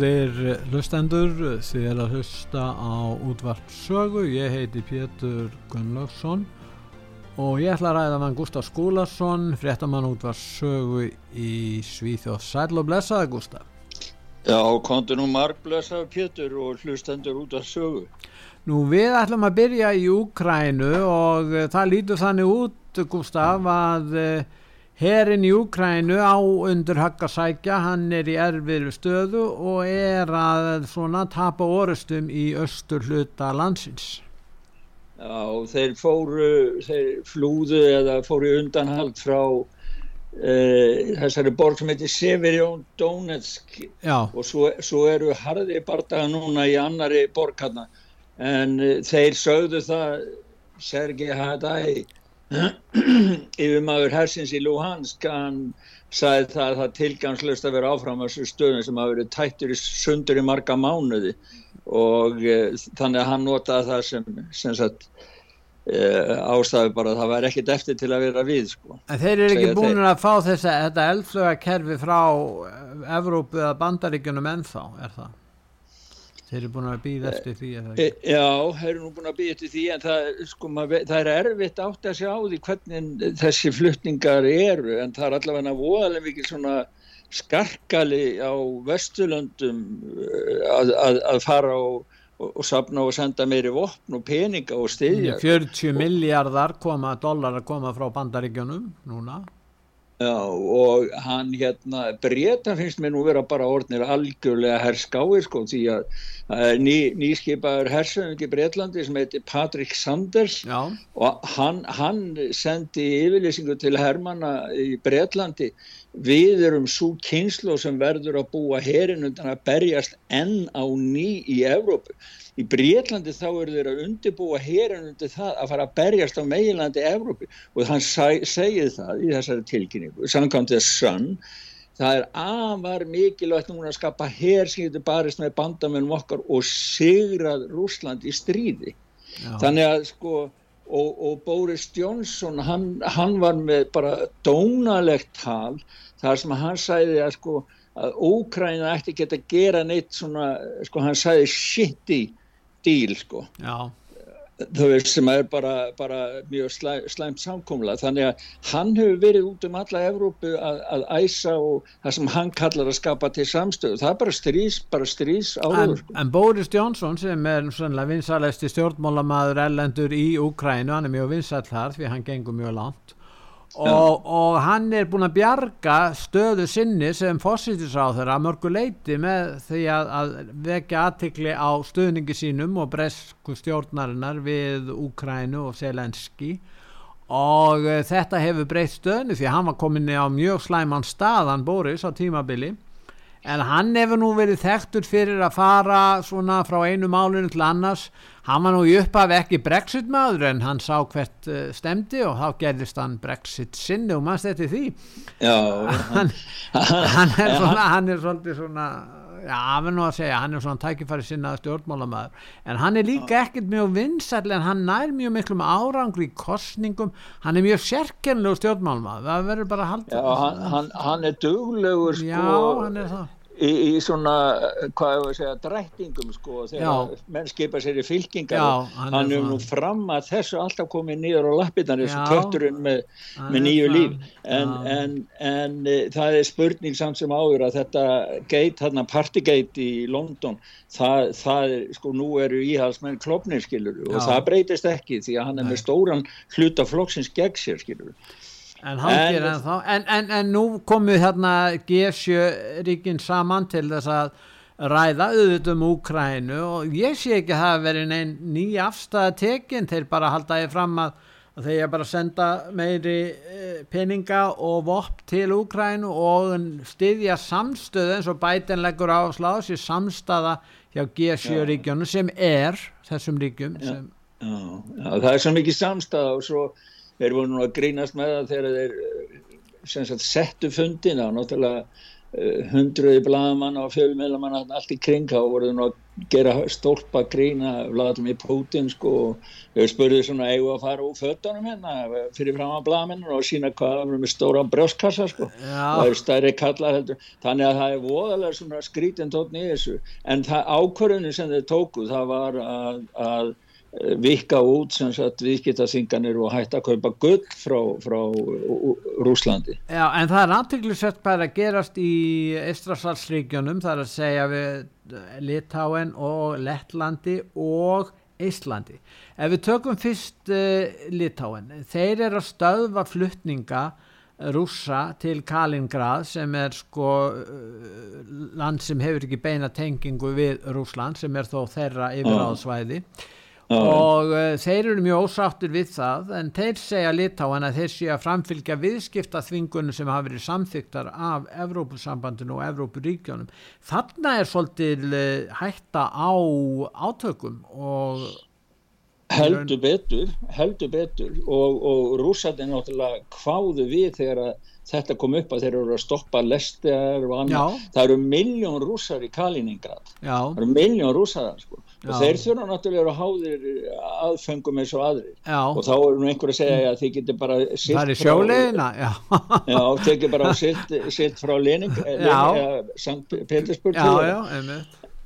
Góðir hlustendur, þið er að hlusta á útvart sögu, ég heiti Pétur Gunnlaugsson og ég ætla að ræða mann Gustaf Skúlason, fréttamann útvart sögu í Svíþjóð. Sæl og blessaði Gustaf. Já, konti nú marg blessaði Pétur og hlustendur útvart sögu. Nú við ætlum að byrja í Úkrænu og það lítur þannig út Gustaf að Herin í Ukrænu á undir höggasækja, hann er í erfiðru stöðu og er að svona tapa orustum í östur hluta landsins. Já, þeir fóru, þeir flúðu eða fóru undanhald frá uh, þessari borg sem heitir Severjón Donetsk Já. og svo, svo eru harði bardaga núna í annari borg hann en uh, þeir sögðu það Sergei Hadai yfirmaður hersins í Luhansk hann sagði það að það tilgangslust að vera áfram á þessu stöðum sem hafa verið tættur í sundur í marga mánuði og e, þannig að hann notaði það sem, sem sagt, e, ástæðu bara að það væri ekkit eftir til að vera við sko. En þeir eru ekki búin að fá þessa, þetta eldflöga kerfi frá Evrópu eða Bandaríkunum ennþá, er það? Þeir eru búin að býða eftir því e, Já, þeir eru nú búin að býða eftir því en það, sko, maður, það er erfitt átt að sjá því hvernig þessi fluttningar eru en það er allavega voðalega mikið svona skarkali á Vesturlöndum að, að, að fara og, og, og sapna og senda meiri vopn og peninga og stiðja 40 miljardar koma, dólar að koma frá bandaríkjunum núna Já og hann hérna breyta finnst mér nú vera bara orðnir algjörlega herskáir sko því að uh, ný, nýskipaður hersöðungi Breitlandi sem heitir Patrick Sanders Já. og hann, hann sendi yfirlýsingu til Hermanna í Breitlandi við erum svo kynslu sem verður að búa herin undan að berjast enn á ný í Evrópu. Í Breitlandi þá eru þeir að undirbúa hérin undir það að fara að berjast á meginlandi Evrópi og hann segið það í þessari tilkynningu, samkvæmt þess sann það er afar mikilvægt núna að skapa hér sem getur barist með bandamennum okkar og sigrað Rúsland í stríði. Já. þannig að sko og, og Boris Johnson hann, hann var með bara dónalegt tal þar sem hann sæði að sko að Ókræna ætti að gera neitt svona, sko hann sæði shit í díl sko Já. Þau veist sem er bara, bara mjög slæ, slæmt samkómla þannig að hann hefur verið út um alla Evrópu að, að æsa og það sem hann kallar að skapa til samstöðu. Það er bara strís, bara strís áður en, en Boris Johnson sem er sannlega vinsalæsti stjórnmálamaður ellendur í Úkrænu, hann er mjög vinsall þar því hann gengur mjög langt Og, og hann er búin að bjarga stöðu sinni sem fósittisráður að mörgu leiti með því að, að vekja aðtikli á stöðningi sínum og bresku stjórnarinnar við Úkrænu og Selenski og uh, þetta hefur breytt stöðni því hann var komin á mjög slæman staðan Boris á tímabili. En hann hefur nú verið þekktur fyrir að fara svona frá einu málinu til annars hann var nú í upphaf ekki Brexit maður en hann sá hvert uh, stemdi og þá gerðist hann Brexit sinni og maður stætti því? Já, hann, hann, er svona, hann er svolítið svona já, við nú að segja, hann er svona tækifæri sinnaði stjórnmálamæður en hann er líka ekkert mjög vinsall en hann nær mjög miklum árangri í kostningum hann er mjög sérkennlegu stjórnmálamæður það verður bara að halda Já, hann, hann, hann er duglegur sko, Já, hann er það í, í svona, hvað ég var að segja, drættingum sko, þegar menn skipa sér í fylkingar Já, hann hann er nú fram að þessu alltaf komið nýður á og Já. kötturinn með, með nýju líf en, en, en e, það er spurning samt sem áður að þetta gate, þarna partygate í London það, það er, sko nú eru íhalsmenn klopnir skilur og Já. það breytist ekki því að hann er með stóran hluta flokksins gegn sér skilur En hangir En- en, en, en, en nú komu hérna G7 ríkin saman til þess að ræða auðvitað um Úkrænu og ég sé ekki að það verið neinn ný afstæða tekin. Þeir bara halda ég fram að, að þeir bara senda meiri eh, peninga og vopp til Úkrænu og styðja samstöðu eins og bætin leggur áslá sér samstaða hjá G7 Já. ríkjónu sem er þessum ríkjum sem, Já, já, það er svo mikið samstæða og svo þeir voru nú að grínast með það þegar þeir eh, sagt, settu fundina og náttúrulega uh, hundruði blaðamanna og fjölmiðlamanna allt í kring. Þá voru nú að gera stólpa grína Vladimir Putin sko og við spurðum svona eigum við að fara úr fötunum hérna fyrir fram að blaðamennur og sína hvað það voru með stóra brjóskassa sko. Það já, er stærri kallar heldur. Þannig að það er voðalega svona skrítin í þessu. En það ákvörðunum sem þeir tóku það var að, að eh, vikka út sem sagt viðskiptaþinganir og hætta að kaupa gull frá, frá Rúslandi Já, en það er aðtöklusett bara að gerast í Eistrasalsríkjunum, það er að segja við Litáen og Lettlandi og Íslandi. Ef við tökum fyrst uh, Litáen, þeir eru að stöðva fluttninga rússa til Kalingrad sem er sko uh, land sem hefur ekki beina tengingu við Rússland sem er þó þeirra yfiráðsvæði og uh, þeir eru mjög ósáttir við það en þeir segja Litáen að þeir séu að framfylgja viðskipta þvingunum sem hafa verið samþyktar af Evrópusambandinu og Evrópuríkjónum þarna er svolítið uh, hætta á átökum og heldur betur heldur betur. Og, og rússandi náttúrulega kváðu við þegar að þetta kom upp að þeir eru að stoppa lester og annað, Já. það eru miljón rússar í Kaliningrad. Já, það eru miljón rússar sko. Og þeir þurfa náttúrulega að háðir aðfengum eins og aðrir. Já. Og þá er nú einhver að segja að þið getur bara það er já, Já, tekið bara silt, silt frá Lening. Lening Sankt Petersburg já, til þeirra.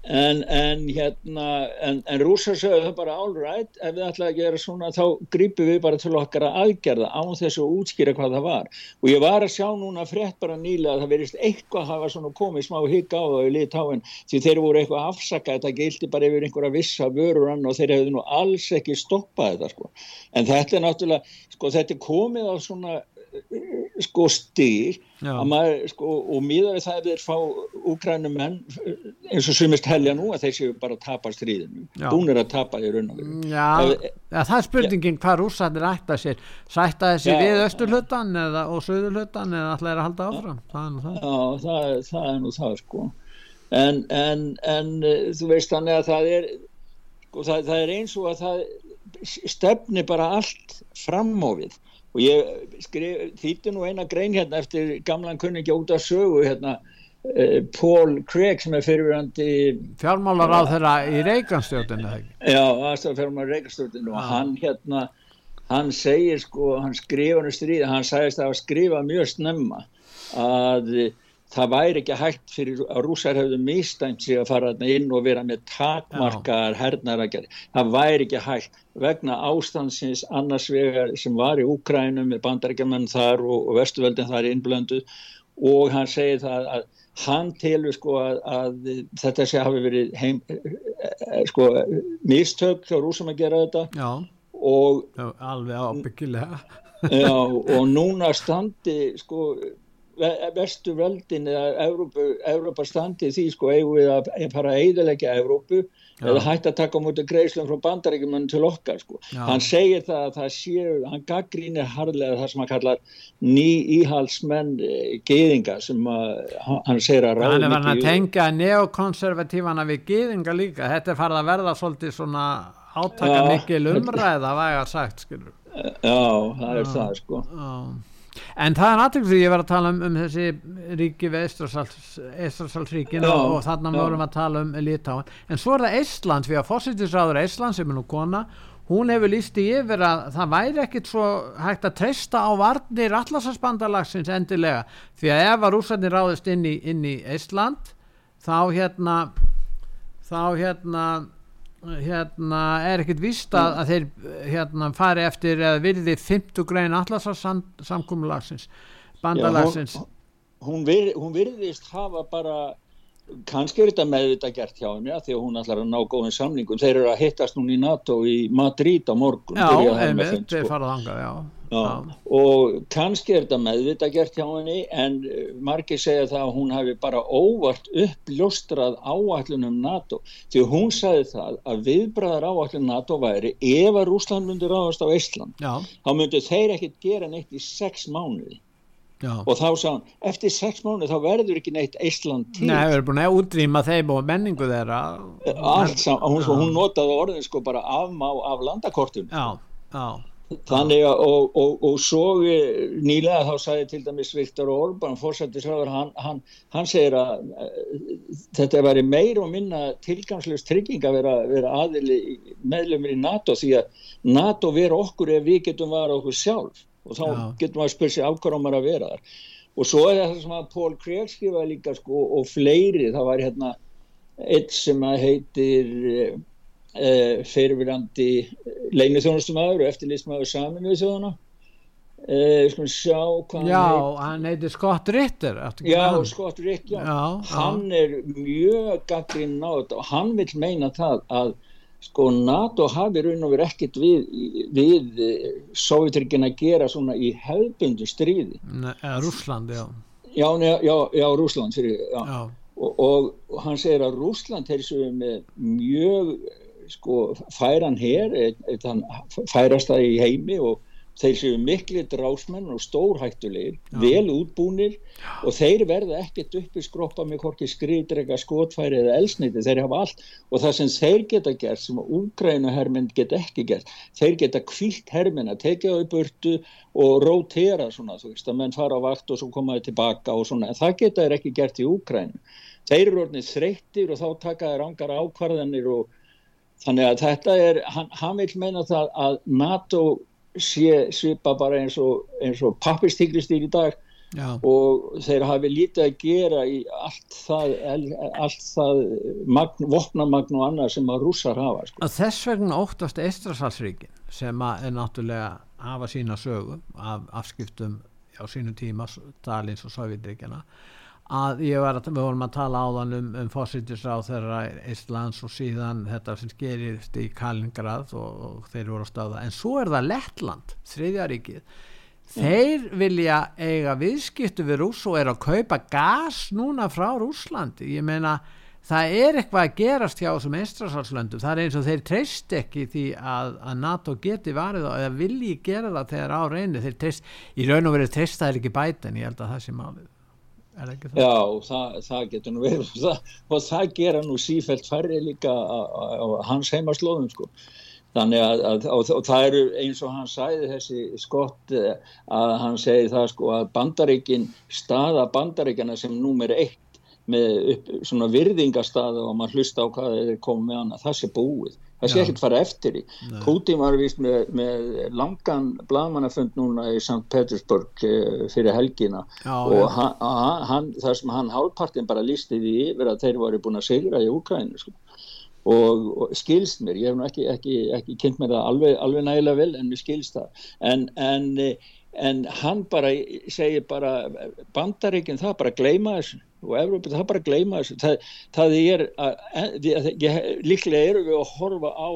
En, en hérna en, en rússar sögðu það bara all right ef við ætlaði að gera svona þá grípum við bara til okkar að aðgerða án þess að útskýra hvað það var. Og ég var að sjá núna frétt bara nýlega að það verist eitthvað hafa svona komið smá higg á það í litáin því þeir voru eitthvað afsakað þetta gildi bara yfir einhverja vissa vörur ann og þeir hefðu nú alls ekki stoppað þetta sko. En þetta er náttúrulega sko þetta er komið á svona sko að maður sko og miðað við það ef þeir fá úgrænumenn eins og sumist helja nú að þeir séu bara að tapa stríðinu. Já. búnir að tapa í raun og veru. Já, það er spurningin hvað rússarnir ætta sér. Sætta þessi við austurhlutan eða, og söðurhlutan eða ætla er að halda áfram? Það er nú það. Já, það, er- það er nú það sko. En, en, en eh, þú veist þannig að það er sko, það, það er eins og að það stefni bara allt fram á við og ég skrif, þýtti nú eina grein hérna eftir gamlan kunningja út af sögu hérna eh, Paul Craig sem er fyrirverandi fjármálar á þeirra í þegar Já, aðstæðafjármar Reykjastjórninu og Já. hann hérna hann segir sko, hann skrifar um hann sagðist að hafa skrifað mjög snemma að það væri ekki hægt fyrir að rússar hefðu mistæmt sig að fara inn og vera með takmarkar hernaðaragjari, það væri ekki hægt vegna ástandsins annars vegar sem var í Úkrænum með bandarækjumenn þar og, og vestuveldin þar innblönduð. Og hann segir það að hann telur sko að, að þetta sé hafi verið heim, eh, sko, mistök hjá rúsum að gera þetta. Já, og, alveg ábyggilega. Já, og núna standi sko vestu veldin eða Evrópu, Evrópa standi því sko eigum við að fara að eiðilegja Evrópu Já. eða hægt að taka móti greiðslum frá bandaríkjumunum til okkar sko. Já. Hann segir það að það séu, hann gaggrínir harðlega það sem hann kallar ný íhalsmenn e, geðinga sem að, hann- hann segir að hann er farin að ráðuneyti- tengja neokonservatífana við gýðinga líka þetta er farið að verða svolítið svona átaka Já. mikil umræða væga sagt skilur Já, það er það sko. Já. En það er aðtökk því ég var að tala um, um þessi ríki við Eistrasalsríkin Já, og, þarna já. vorum við að tala um Litáin. En svo er það Eistland, því að fórsettisráður Eistland sem er nú kona, hún hefur líst í yfir að það væri ekkit svo hægt að treysta á varnir allarsasbandalagsins endilega. Því að ef að rússarnir ráðist inn í, inn í Eistland, þá hérna þá hérna hérna er ekkert vist að, að þeir hérna fari eftir eða virði 50 grein allarsarsamkumulagsins bandalagsins Já, hún, hún, vir, hún virðist hafa bara kannski er þetta meðvita gert hjá henni því að hún ætlar að ná góðin samlingum þeir eru að hittast núna í NATO í Madrid á morgun já, einmitt, þeir farað hanga já. Já, og kannski er þetta meðvita gert hjá henni en eh, margir segja það að hún hafi bara óvart uppljóstrað áallunum NATO. Því hún sagði það að viðbræðar áallun NATO væri ef að Rúsland myndi ráðast á Ísland þá myndi þeir ekkit gera neitt í sex mánuði Já. og þá sá hann, eftir sex mánu þá verður ekki neitt Ísland til. Nei, við erum búin að útrýma þeim og menningu þeirra. Allt saman, hún, hún notaði orðin sko bara afmá af landakortun Já, já. Þannig að, og, og, og svo nýlega þá sagði til dæmis Viktor Orban, fórsættisraður, hann, hann, hann segir að þetta væri meir og minna tilgangslegust trygging að vera, vera aðili meðlumir í NATO því að NATO veri okkur ef við getum varað okkur sjálf og þá Já. getur maður að spyrja sig ákvarðan að vera þar? Og svo er það sem að Pól Kreg skrifaði líka sko og fleiri. Það var hérna eitt sem að heitir eh, eh fyrirvirandi leinu þjónustumæður og eftirlýstmæður saminuði þjóðana eh, sko sjá hvað Já, hann heitir, hann heitir Scott Ritter Já, Scott Ritter já. Já, hann er mjög gaggrinn á þetta og hann vil meina það að sko NATO hafi raun og verið ekkert við, við eh, Sovjetryggjana að gera svona í hefðbundu stríði. Rúsland, já. Já, já, já Rúsland fyrir, já. Og, og hann segir að Rúsland er svo með mjög sko færan hér færast það í heimi og þeir séu miklu drásmenn og stórhættulegir, Já. vel útbúnir Já. og þeir verða ekkert upp í skroppa með hvorki skriðdrega, skotfæri eða elsniti, þeir hafa allt og það sem þeir geta gert, sem úgrænuherminn get ekki gert, þeir geta kvílt herminn að tekja í burtu og rótera svona, þú veist, að menn fara á vakt og svo komaði tilbaka og svona en það geta þeir ekki gert í úgrænu þeir eru orðinni þreyttir og þá taka þeir ángar ákvarðanir og þannig að þetta er, hann, hann vil meina það að NATO sé svipa bara eins og, og pappistíklistýr í dag Já. og þeir hafi lítið að gera í allt það, allt það magn, vopnamagn og annað sem að rússar hafa sko. Þess vegna óttast Eistrasalsríkin sem að er náttúrulega hafa sína sögu af afskiptum á sínu tíma Stalins og Sovjetríkjana að var að, við vorum að tala áðan um, um fósittisráð þeirra Íslands og síðan þetta sem gerist í Kalingrad og, og þeir voru á staða en svo er það Lettland, þriðjaríkið þeir vilja eiga viðskiptu við Rús og er að kaupa gas núna frá Rúslandi ég meina það er eitthvað að gerast hjá þessum eistrasalslöndum, það er eins og þeir treyst ekki því að, að NATO geti varið og eða vilji gera það þegar á reyni þeir treyst, í raun og verið treyst það er ekki bæten, ég held að það sé málið Já, það, það getur nú verið það, og það gera nú sífælt færri líka á, hans heimaslóðum sko. þannig að, að og, og það eru eins og hann sæði þessi skott eh, að hann segi það sko að bandaríkin staða bandaríkjana sem númer eitt með upp, svona virðingastaða og maður hlusta á hvað þeir komið með hana, það sé búið. Það sé ekkert fara eftir í Putin var vist með, með langan bladmannafund núna í St. Petersburg uh, fyrir helgina. Já, og hann, hann, það sem hann hálfpartin bara lísti því yfir að þeir varu búin að segra í Úkrænu sko. og, og skilst mér, ég hef nú ekki, ekki, ekki kynnt mér það alveg, alveg nægilega vel en mér skilst það. En, en, en hann bara segir bara bandaríkinn það bara gleima þessu og Evrópa það bara gleyma þessu það, það er að, líklega eru við að horfa á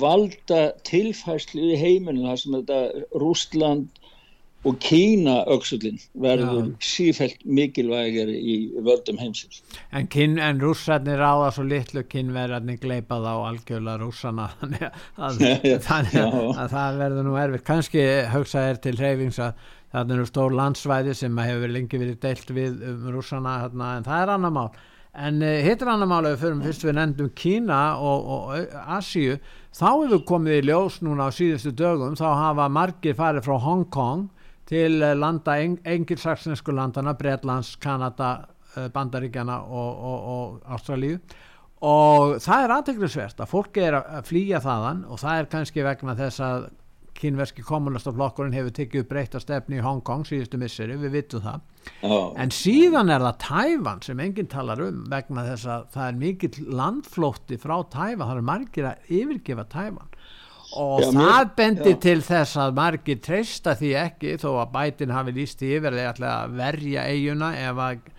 valda tilfæslu í heiminu þar sem þetta Rústland og Kína auksullin verður Já. sífælt mikilvægir í völdum heimsins. En, en rússarnir ráða svo litlu kynverðarnir gleipað á algjörlega rússana þannig að, að, að það verður nú erfitt. Kanski hugsa er til hreyfings að það er stór landsvæði sem hefur lengi verið deilt við um rússana hérna, en það er annar mál. En uh, hitt er annar mál ef við förum fyrst við nefndum Kína og, og Asíu. Þá hefur komið í ljós núna á síðustu dögum þá hafa margir farið frá Hong Kong til uh, landa eng, engilsaksnesku landana Breitlands, Kanada uh, Bandaríkjana og, og, og Ástralíu. Og það er aðteglisvert að fólki er að flýja þaðan og það er kannski vegna þess að kínverski kommunistaflokkurinn hefur tekið breyta stefni í Hongkong síðustu misseri, við vittum það Já. en síðan er það Tæfan sem enginn talar um vegna þess að það er mikill landflótti frá Tæfan, það er margir að yfirgefa Tæfan og Já, það mér- bendir já. til þess að margir treysta því ekki þó að bætin hafi líst í yfir eða ætla að verja eiguna ef að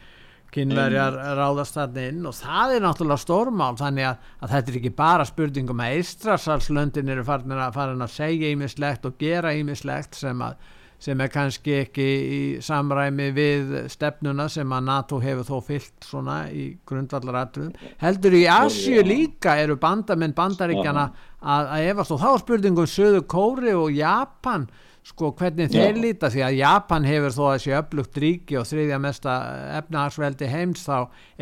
kynverjar ráðast þarna inn og það er náttúrulega stórmál þannig að, að þetta er ekki bara spurningum að Eistrasalslöndin eru farin að, farin að segja ímislegt og gera ímislegt sem að sem er kannski ekki í samræmi við stefnuna sem að NATO hefur þó fyllt svona í grundvallaratriðum. Heldur í Asju líka eru bandamenn bandaríkjana að, að efast og þá er spurningum Söðu Kóri og Japan sko hvernig þeir Já. líta því að Japan hefur þó að sé öflugt ríki og þriðja mesta efnahagsveldi heims þá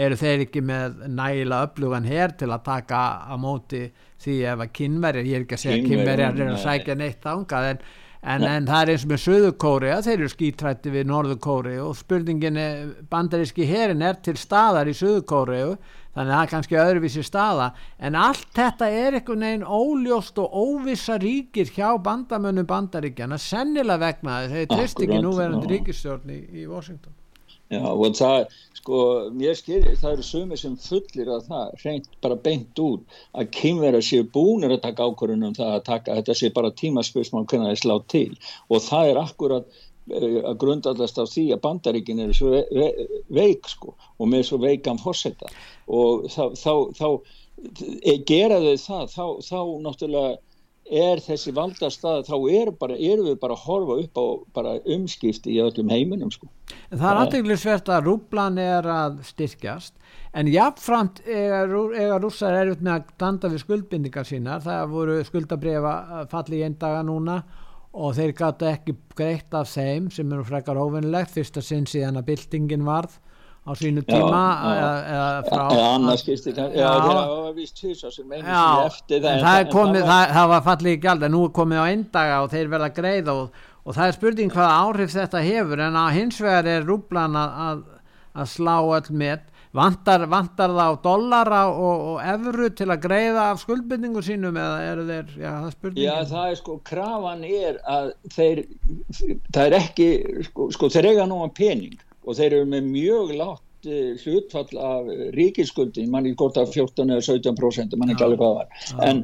eru þeir ekki með nægilega öflugan her til að taka á móti því ef að kynverjar, ég er ekki að segja að kynverjar eru að sækja neitt ángað en, en, en það er eins með Suður Kórea, þeir eru skítrætti við Norður Kórea og spurningin er, bandaríski herin er til staðar í Suður Kórea þannig að það er kannski öðruvísi staða. En allt þetta er einhvern veginn óljóst og óvissa ríkir hjá bandamönnum bandaríkjana sennilega vegna þess að þeir treyst ekki núverandi ríkistjórn í, í Washington. Já, og það, sko, mér skil, það eru sumir sem fullir að það, reynt bara beint út, að kynverða séu búnir að taka ákvörðunum um það að taka, þetta sé bara tímaspursmál hvernig það er slá til. Og það er akkurat að grundallast á því að bandaríkin eru svo ve ve veik, sko, og með svo veikan fórseta og þá, þá, þá e, gera þau það, þá, þá náttúrulega er þessi valdastað, þá er bara, erum við bara að horfa upp á bara umskipti í öllum heiminum, sko. En það er aðteglisvert að rúblan er að styrkjast en rú- eiga rússar erfitt með að standa við skuldbindingar sínar. Það voru skuldabrifa falli í einn daga núna og þeir gata ekki greitt af þeim sem eru frekar óvinnilegt fyrsta sinn síðan að byltingin varð á sínu tíma já. eða, frá eða annars já, Já. þeir hafa vist tvisar sem einu sinni eftir það en en það, en komið, var- það, það var fallið í gjald en nú er komið á einn daga og þeir verða að greiða og, og það er spurning hvaða áhrif þetta hefur en að hins vegar er rúblan að, að, að slá öll með vantar, vantar það á dollara og, og evru til að greiða af skuldbindingu sínum eða eru þeir, já það er spurning Já, það er sko, krafan er að þeir, það er ekki, sko, sko þeir eiga nú að pening og þeir eru með mjög látt eh, hlutfall af ríkiskuldi, mann er hvort af 14 eða 17%, mann ekki alveg hvað það var, en,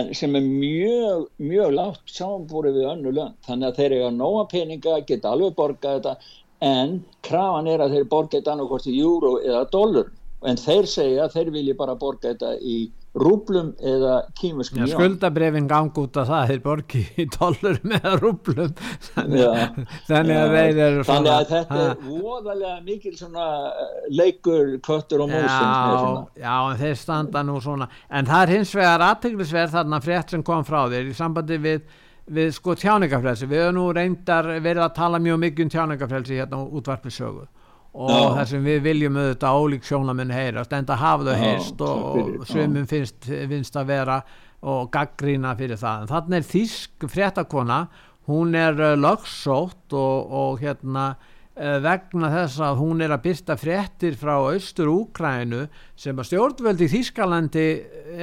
en sem er mjög, mjög látt samanbúrið við önnu lönd, þannig að þeir eiga nóga peninga, geta alveg borgað þetta, en krafan er að þeir borga þetta annarkvort í júró eða dollur, en þeir segja að þeir vilji bara borga þetta í rúblum eða kímuskum Já, skuldabrefin gang út af það þeir borgi í dollurum eða rúblum. Þannig, Já. þannig að þeir eru þannig að þetta er voðalega mikil svona eh, leikur köttur og mús finnst mér Já, já, en þeir standa nú svona. En það er hins vegar aðteglisverð þarna frétt sem kom frá þér í sambandi við, við sko tjáningafrelsi við höfum nú reyndar verið að tala mjög mikið um tjáningafrelsi hérna á útvarpisögu og Já. þar sem við viljum auðvitað ólík sjónamenn heyrast enda hafa þau heyrst fyrir, og já. sumum finnst, finnst að vera og gaggrína fyrir það. En þannig er þýsk fréttakona hún er uh, lögsótt og, og hérna uh, vegna þess að hún er að byrta fréttir frá austur Úkrænu sem að stjórnvöldi í Þýskalandi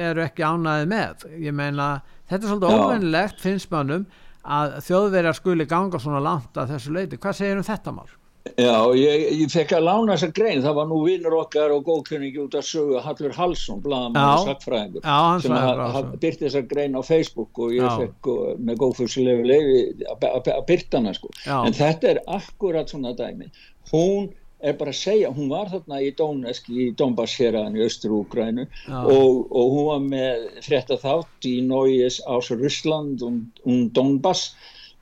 eru ekki ánaði með. Ég meina þetta er svolítið Já. óvennilegt finnst mannum að þjóðverjar skuli ganga svona langt að þessu leiti hvað segir um þetta mál? Já, ég, ég fekk að lána þessa grein, það var nú vinnur okkar og góðkunningi út að sögu Hallur Halsson, og Já, hann sem að- byrti þessa grein á Facebook og ég Já. fekk uh, með góðfúsilegu leifi að byrta hana sko. En þetta er akkurat svona dæmi hún er bara að segja, hún var þarna í Donetsk í Donbass héraðan í Östur-Úgrænu Já. og, og hún var með frétta þátt í Neues aus Russland um, um Donbass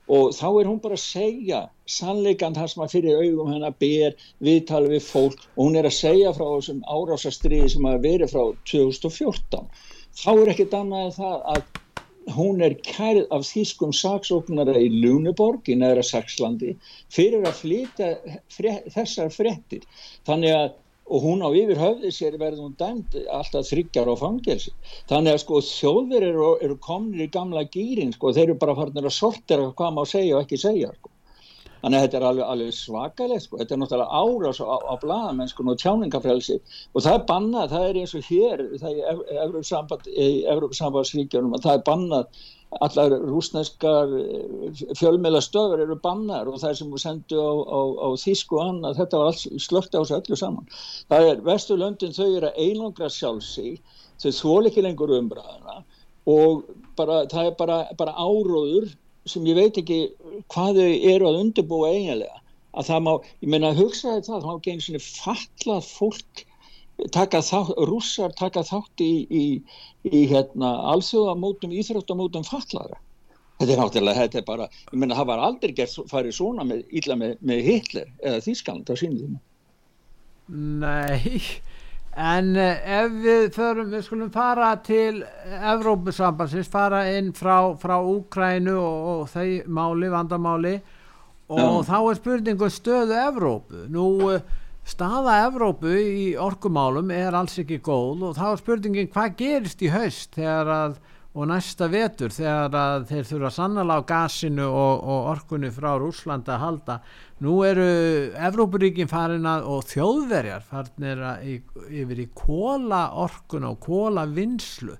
og þá er hún bara að segja sannleikan það sem að fyrir augum hennar ber viðtali við fólk og hún er að segja frá þessum árásastriði sem að veri frá 2014 þá er ekkert annað en það að hún er kærið af þýskum saksóknara í Luneborg í neðra Saxlandi fyrir að flytja frétt, þessar fréttir þannig að og hún á yfir höfði sér verður hún dæmt alltaf þryggjar á fangelsi þannig að sko þjóðver eru, eru komnir í gamla gýrin sko þeir eru bara farnir að sortera hvað má segja og ekki segja sko. Þannig að þetta er alveg, alveg svakalegt sko. Þetta er náttúrulega árás á, á bladamennskun og tjáningafrelsi og það er bannað, það er eins og hér, það er í Evrópsambandsríkjunum að það er bannað, allar rúsneskar eh, fjölmjöla stöður eru bannar og það sem við sendu á, á, á Þísku og annað, þetta var alls slört á þessu öllu saman. Það er, Vesturlöndin þau eru að einangra sjálfsík, þau þól ekki lengur umræðina og bara, það er bara, bara áróður sem ég veit ekki hvað þau eru að undirbúa eiginlega að það má, ég meina að hugsa þetta það, þá ekki einu svona fallað fólk taka þátt, rússar taka þátt í, í, í hérna alþjóðamótum, íþróttamótum fallaðra. Þetta er náttúrulega, þetta er bara, ég meina það var aldrei gert farið svona með, með, með Hitler eða Þískland á sínum. Nei, En uh, ef við förum, við skulum fara til Evrópusambansins, fara inn frá, frá Úkrænu og, og þau máli, vandamáli og Já. þá er spurningu stöðu Evrópu. Nú uh, staða Evrópu í orkumálum er alls ekki góð og þá er spurningin hvað gerist í haust þegar að og næsta vetur þegar þeir þurfa sannala á gasinu og, og orkunni frá Úslanda að halda. Nú eru Evrópuríkin farin að og þjóðverjar farin að yfir í kóla orkun og kóla vinslu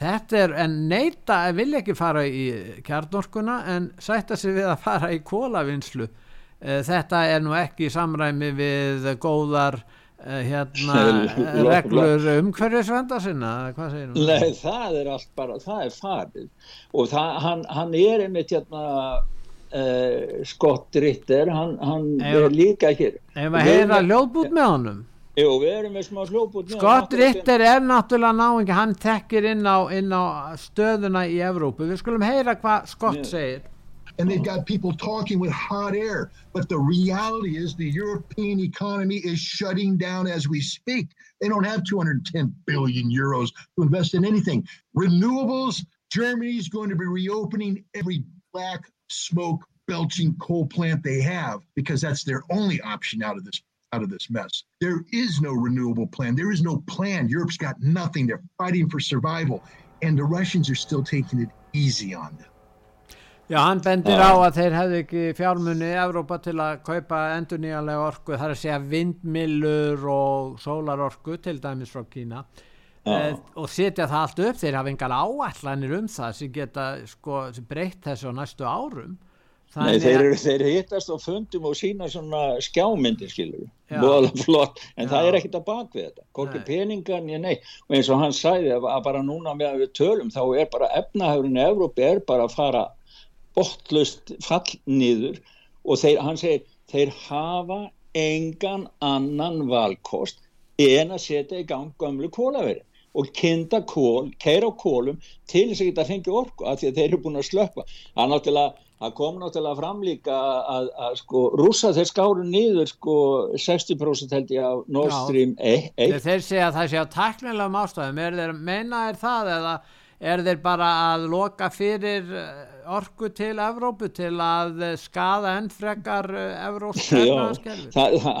þetta er en neyta vilja ekki fara í kjarnorkuna en sætta sig við að fara í kóla vinslu eh, þetta er nú ekki í samræmi við góðar hérna reglur umhverfisvenda sinna hvað segir þú? Nei það er allt bara, það er farið. Og það, hann, hann er einmitt hérna uh, Scott Ritter hann, hann er líka hér. Ef maður heyra ljóðbút með honum? Jú við erum með smá með Scott Ritter er náttúrulega náingi hann tekkir inn á, inn á stöðuna í Evrópu, við skulum heyra hvað Scott yeah. segir and they've got people talking with hot air. But the reality is the European economy is shutting down as we speak. They don't have 210 billion euros to invest in anything. Renewables, Germany's going to be reopening every black smoke belching coal plant they have because that's their only option out of this out of this mess. There is no renewable plan. There is no plan. Europe's got nothing. They're fighting for survival and the Russians are still taking it easy on them. Já, hann bendir á að þeir hefðu ekki fjármunni í Evrópa til að kaupa endur nýjanlega orku, það er að segja vindmillur og sólarorku til dæmis frá Kína. Eh, og setja það allt upp, þeir hafa engal áallanir um það sem geta sko, breytt þessu á næstu árum. Nei, þeir, eru, þeir hittast á fundum og sína svona skjámyndir skilur flott, en Já. það er ekkit að bak við þetta. Hvorki peningan, ég nei og eins og hann sæði að bara núna með að við tölum þá er bara efnahagurinn í Evrópi er bara að fara bottlust fall niður og þeir, hann segir þeir hafa engan annan valkost en að setja í gang gamlu kólaveri og kinda kól, keira á kólum til þess að geta fengið orku af því að þeir eru búin að slökka það, það kom náttúrulega fram líka að, að sko rúsa þeir skáru niður sko 60% held ég á Nord Stream 1 Þeir segja að það sé á taknilegum ástæðum. Er þeir meina er það eða er þeir bara að loka fyrir eh, orku til Evrópu til að eh, skada enn frekar eh,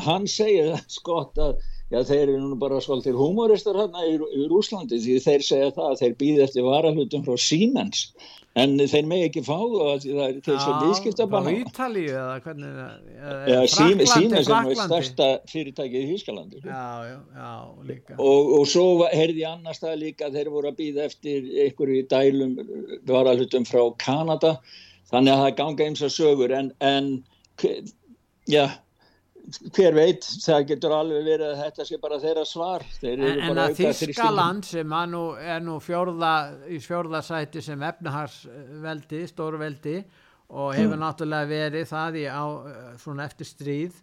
hann segir það skott að já, þeir eru nú bara svolítið humoristar hérna í, í Rúslandi því þeir segja það að þeir býði eftir varahlutum frá Siemens en þeir með ekki fá það er þeir sem viðskipta bara á Ítalíu eða hvernig ja, sína sem er stærsta fyrirtækið í Hískalandi já, já, já, og, og svo herði annars það líka þeir voru að býða eftir einhverju dælum varalhutum frá Kanada. Þannig að það ganga eins og sögur en, en já hver veit, það getur alveg verið að þetta sé bara þeirra svar. En, en að Þískaland sem nú, er nú fjórða í fjórðasæti sem efnahagsveldi stórveldi og hefur mm. náttúrulega verið það í á, svona eftir stríð.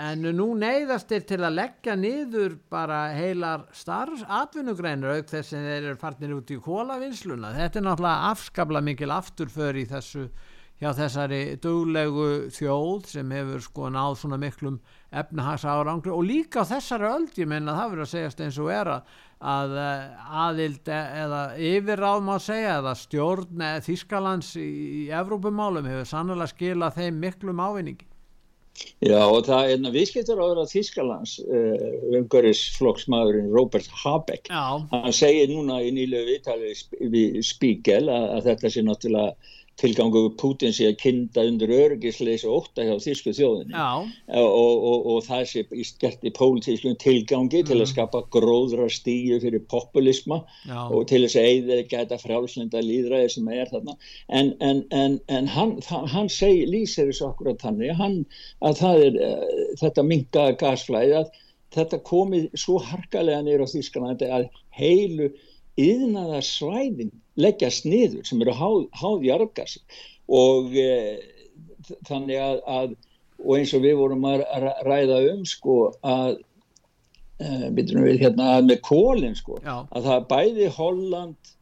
En nú neyðast þeir til að leggja niður bara heilar starfs atvinnugreinur auk þess að þeir eru farnir út í kólavinsluna þetta er náttúrulega afskabla mikil afturför í þessu hjá þessari duglegu þjóð sem hefur sko náð svona miklum efnahags árangri og líka þessari öld ég menna það verður að segjast eins og er að, eh, aðild eða yfirráð má segja eða stjórn eða Þískalands í, Evrópumálum hefur sannlega skilað þeim miklum ávinningi. Já og það er viðskiptur áður að Þískalands uh, umhverfisflokksmaðurinn Robert Habeck Já. hann segir núna í nýlega viðtalið við Spíkel að, að þetta sé náttúrulega tilgangu Putin sé að kinda undir örgisleysi og óta hjá þísku þjóðinni og, og, og, það sé gert í pólitískum tilgangi mm. til að mm. skapa gróðra stíu fyrir populisma Já. og til þess að eða geta frálslinda líðræði sem er þarna en, en, en, en hann, hann segi, lýsir þessu akkurat þannig hann, að er uh, þetta mingaða gasflæði að þetta komið svo harkalega nýra á Þísklandi að heilu yðnaða svæðin leggjast niður sem eru háð, háð jargas og e, þannig að, að og eins og við vorum að ræða um sko að e, við hérna með kólinn sko Já. að það er bæði Holland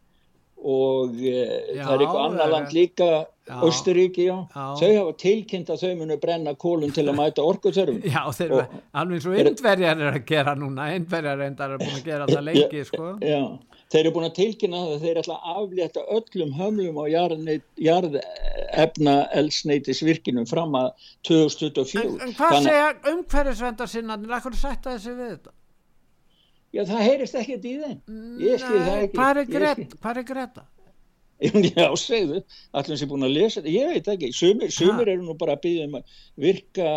og e, já, það er eitthvað annar land líka Östuríki, já. já, þau hafa tilkynnt að þau munu brenna kólum til að mæta orkuþörfum. Já, þeir eru alveg eins og einverjar er að gera núna, einverjar reyndar er búin að gera það lengi, sko. Já, þeir eru búin að tilkynna að þeir ætla að aflétta öllum hömlum á jarðefna elsneitisvirkinum fram að 2024. En, en hvað Þann... segja umhverjusvendar sinnaðin, hvað sætta þessi við þetta? Já, það heyrist ekkert í þeim. Ég skil það ekki. Hvað er Greta? Já, segðu, allir sem er búin að lesa þetta, ég veit ekki, sumir, sumir eru nú bara að byggja um að virka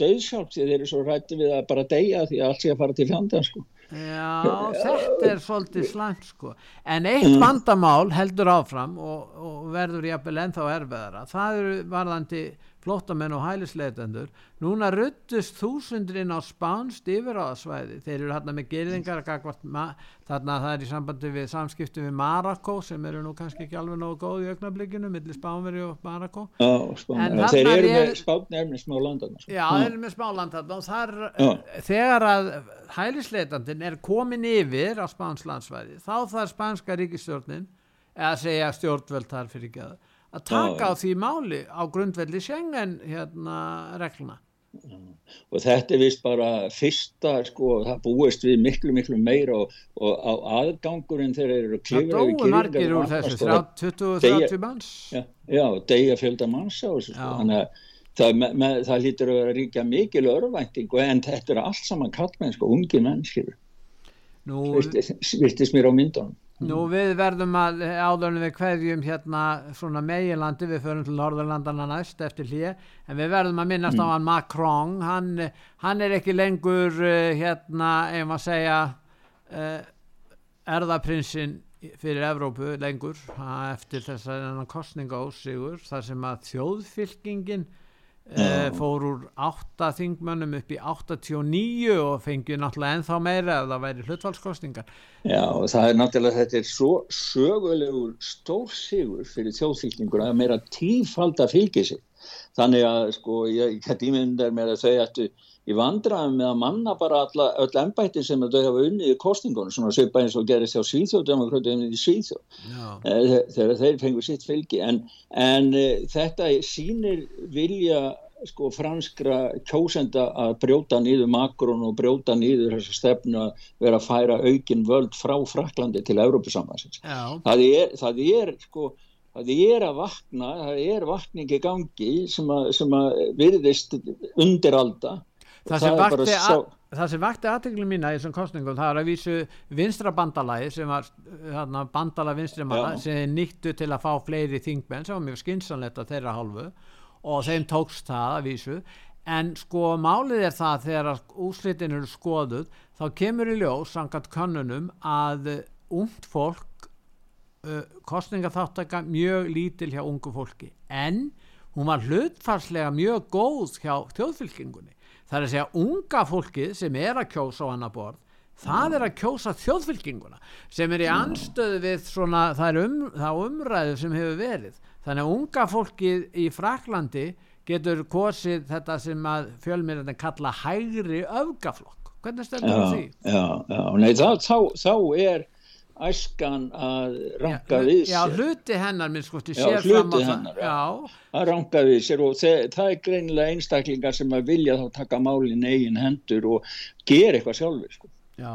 döðsjálf því þeir eru svo rætti við að bara deyja því að allt sé að fara til fjandan sko. Já, þetta er svolítið slæmt sko, en eitt mm. vandamál heldur áfram og, og verður jafnvel ennþá erfiðara, það eru varðandi flótamenn og hælisleitendur. Núna ruttust á spánst yfir á það svæði þeir eru hérna með gerðingar þarna það er í sambandi við samskiptu við Marako sem eru nú kannski ekki alveg nógu góð í auknarblikinu millir Spánveri og Marako þeir eru með spánni er með smá landan sko. Já, þeir eru með smá landan og þar, þegar að hælisleitandin er komin yfir á spánslandsvæði þá þarf spánska ríkistjórnin eða segja stjórnvöld þar fyrir ekki að að taka á því máli á grundvelli Schengen hérna regluna og þetta er vist bara fyrsta sko, það búist við miklu miklu meira og, og á aðgangurinn þeir eru klifra það dói margir úr þessu 20-30 manns. Já, já degja fjölda manns á þessu sko. þannig að það, með, með, það lítur að vera ríkja mikil örvænting en þetta er allt saman kallmenn sko, ungi menn virtist mér á myndunum Nú við verðum að áðurinn við hverjum hérna svona meginlandi, við förum til Norðurlandana næst eftir hlýja, en við verðum að minnast mm. á hann Macron, hann, hann er ekki lengur uh, hérna, ef maður segja, uh, erðaprinsinn fyrir Evrópu lengur eftir þess að kostninga ósigur, þar sem að þjóðfylkingin Uh, fór úr 8 þingmönnum upp í 89 og fengið náttúrulega ennþá meira ef það væri hlutvalskostingar Já og það er náttúrulega þetta er svo sögulegur stórsigur fyrir þjóðfylgningur að meira tífald að fylgja sig þannig að sko ég hætti ímyndar með að þau ættu í vandraðum með að manna bara alla, öll ennbættin sem þau hafa unnið í kostingunum svona svipa eins og gerist hjá Svíþjóð í Svíþjóð. Eh, þegar þeir fengur sitt fylgi. En, en e, þetta sínir vilja sko franskra kjósenda að brjóta nýður makrón og brjóta nýður þess að stefna vera að færa aukin völd frá Fraklandi til Európusambansins það er, það er sko það er að vakna, það er vakningi gangi sem að, sem að virðist undiralda það sem vakti sá... það sem vakti aðteglum mína í þessum kostningum það er að vísu vinstra bandalagi sem var þarna, bandala vinstri manna Já. sem nýttu til að fá fleiri þingmenn sem var mjög skinsanlegt að þeirra hálfu og þeim tókst það að vísu. En sko málið er það þegar úslitin eru skoðuð þá kemur í ljós sangat kannunum að ungt fólk uh, kostningaþáttaka mjög lítil hjá ungu fólki. En hún var hlutfarslega mjög góð hjá þjóðfylkingunni það er að segja unga fólkið sem er að kjósa á annar borð það er að kjósa þjóðfylkinguna sem er í anstöðu við svona, það er um, það umræðu sem hefur verið. Þannig að unga fólkið í Fraklandi getur kosið þetta sem að fjölmyrðin kalla hægri öfgaflokk. Hvernig stelur það því? Já, já, nei þá, þá, þá er æskan að ranka við sér. já, hluti hennar minn sko já, hluti hennar já. að ranka við sér og það, er greinilega einstaklingar sem að vilja þá taka málin eigin hendur og gera eitthvað sjálfur sko. já,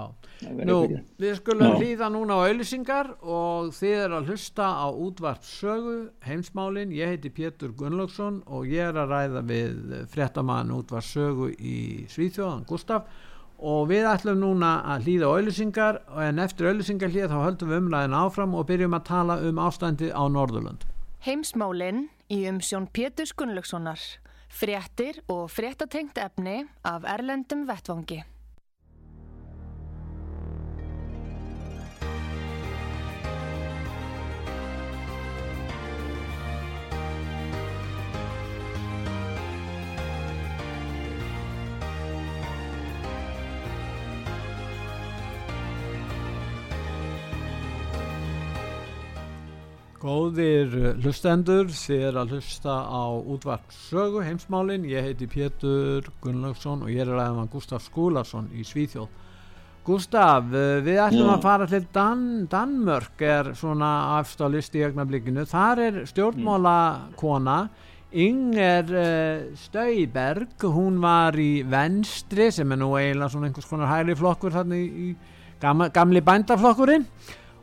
nú við skulum hlýða núna á auðlisingar og þið er að hlusta á útvart sögu heimsmálin, ég heiti Pétur Gunnlaugsson og ég er að ræða við fréttamann útvart sögu í Svíþjóðan Gustaf og við ætlum núna að hlýða auðlýsingar en eftir auðlýsingar hlýða þá höldum við umlæðin áfram og byrjum að tala um ástandi á Norðurlund. Heimsmálinn í umsjón Pétur Gunnlaugssonar. Fréttir og fréttatengt efni af Erlendum Vettvangi. Góðir hlustendur, þið er að hlusta á útvart sögu heimsmálin. Ég heiti Pétur Gunnlaugsson og ég er aðeins Gustaf Skúlason í Svíþjóð. Gustaf, við ætlum að fara til Dan Danmörk, er svona afst á listi í ögnablikinu. Þar er stjórnmálakona Inger Stöyberg, hún var í venstri sem er nú eiginlega svona einhvers konar hægri flokkur þarna í, gamli bændaflokkurinn.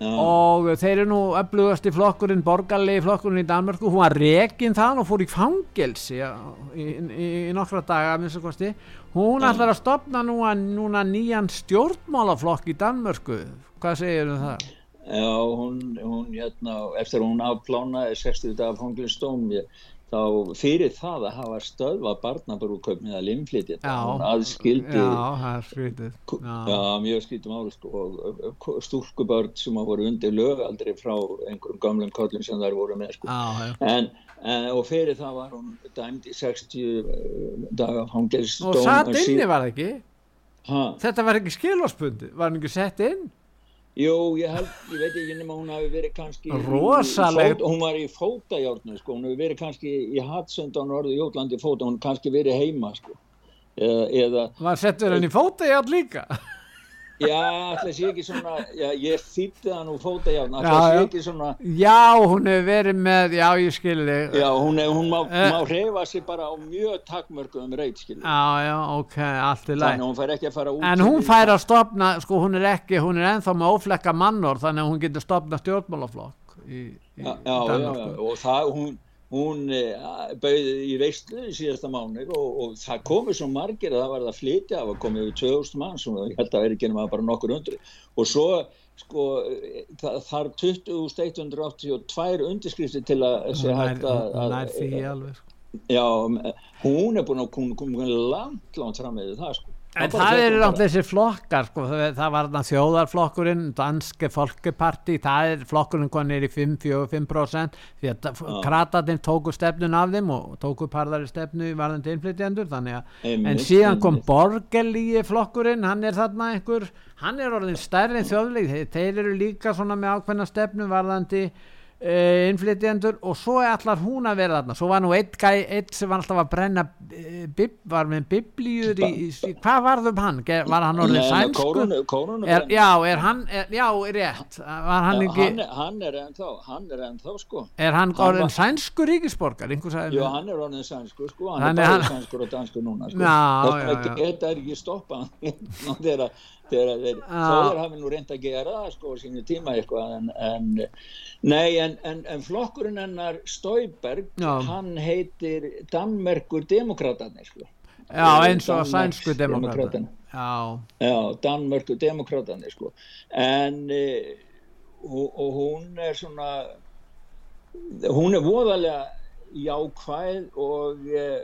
Og þeir eru nú öflugast í flokkurinn borgarlegi flokkurinn í Danmörku. Hún var rekin þann og fór í fangelsi í, í, í, nokkra daga hún ætlar að stopna núna, núna nýjan stjórnmálaflokk í Danmörku. Hvað segir um það? Já, hún, hún hérna, eftir að hún afplánaði 60 dagar fangilstóm ég þá fyrir það að hafa stöðva barnabarúköpni að limfliti aðskildi mjög skildum ári sko, og stúrkubörn sem hafa voru undir lög aldrei frá einhverjum gamlum kollum sem þær voru með sko. já, en, en, og fyrir það var hún dæmd í 60 eh, daga og satt inni var það ekki? Ha? þetta var ekki skilvarspundi var hann ekki sett inn Jú, ég held, ég veit ekki nema hún hafi verið kannski Rosaleg Hún var í fótajárnu sko, hún hefur verið kannski í Hatsund á norðu Jótlandi fóta, hún kannski verið heima sko. Eða, eða Var settur henni í fótajárn líka? Já, ætla sé ekki svona já, ég þýtti það nú fóta hjá ætla sé ekki svona Já, hún hefur verið með, já ég skilði Já, hún, hef, hún má, uh, má reyfa sig bara á mjög takkmörgum reyt skilði Já, já, ok, allt er læg Þannig hún fær ekki að fara út En hún fær að stopna, sko hún er ekki hún er enþá með óflekka mannor þannig hún getur stopna stjórnmálaflokk í, í Já, já, já, og það, hún hún eh, bauði í veistlu í síðasta mánu og, og það komið svo margir að það var það flytja það var komið yfir 2000 mann sem ég held að veri genið maður bara nokkur undri og svo sko það þarf 20.182 undirskrifti til að sé hægt að nær því alveg sko. já, hún er búin að koma langt langt fram með það sko En það eru náttúrulega þessi flokkar sko, það, var þannig þjóðarflokkurinn danske folkeparti, það er flokkurinn konir í 5-4-5% því að kratatinn tóku stefnun af þeim og tóku parðari stefnu varðandi innflytjandur þannig að einmitt, en síðan kom borgerlíi flokkurinn, hann er þarna einhver, hann er orðin stærri þjóðleik, þeir eru líka svona með ákveðna stefnu varðandi Uh, innflytjendur og svo allar hún að vera þarna svo var nú eitt gæ, eitt sem var alltaf að brenna uh, bib, var með biblíur í, í, hvað varðum hann? var hann orðið sænsku? Er, já, er hann, er, já, er rétt var hann ekki hann, hann er ennþá, hann er ennþá sko er hann orðin var... sænsku ríkisborgar? já, hann er orðin sænsku sko hann er bæðið sænskur og danskur núna sko. þetta er ekki stoppa þegar þóður hafi nú reynd að gera það sko sínu tíma eitthvað en, en nei en, en, en flokkurinn hennar Stauberg hann heitir Danmerkur Demokraterni sko. Já eins og sænsku demokraterni Já. Já Danmerkur Demokraterni sko. En e, og, og hún er svona hún er voðalega jákvæð og e, Eh,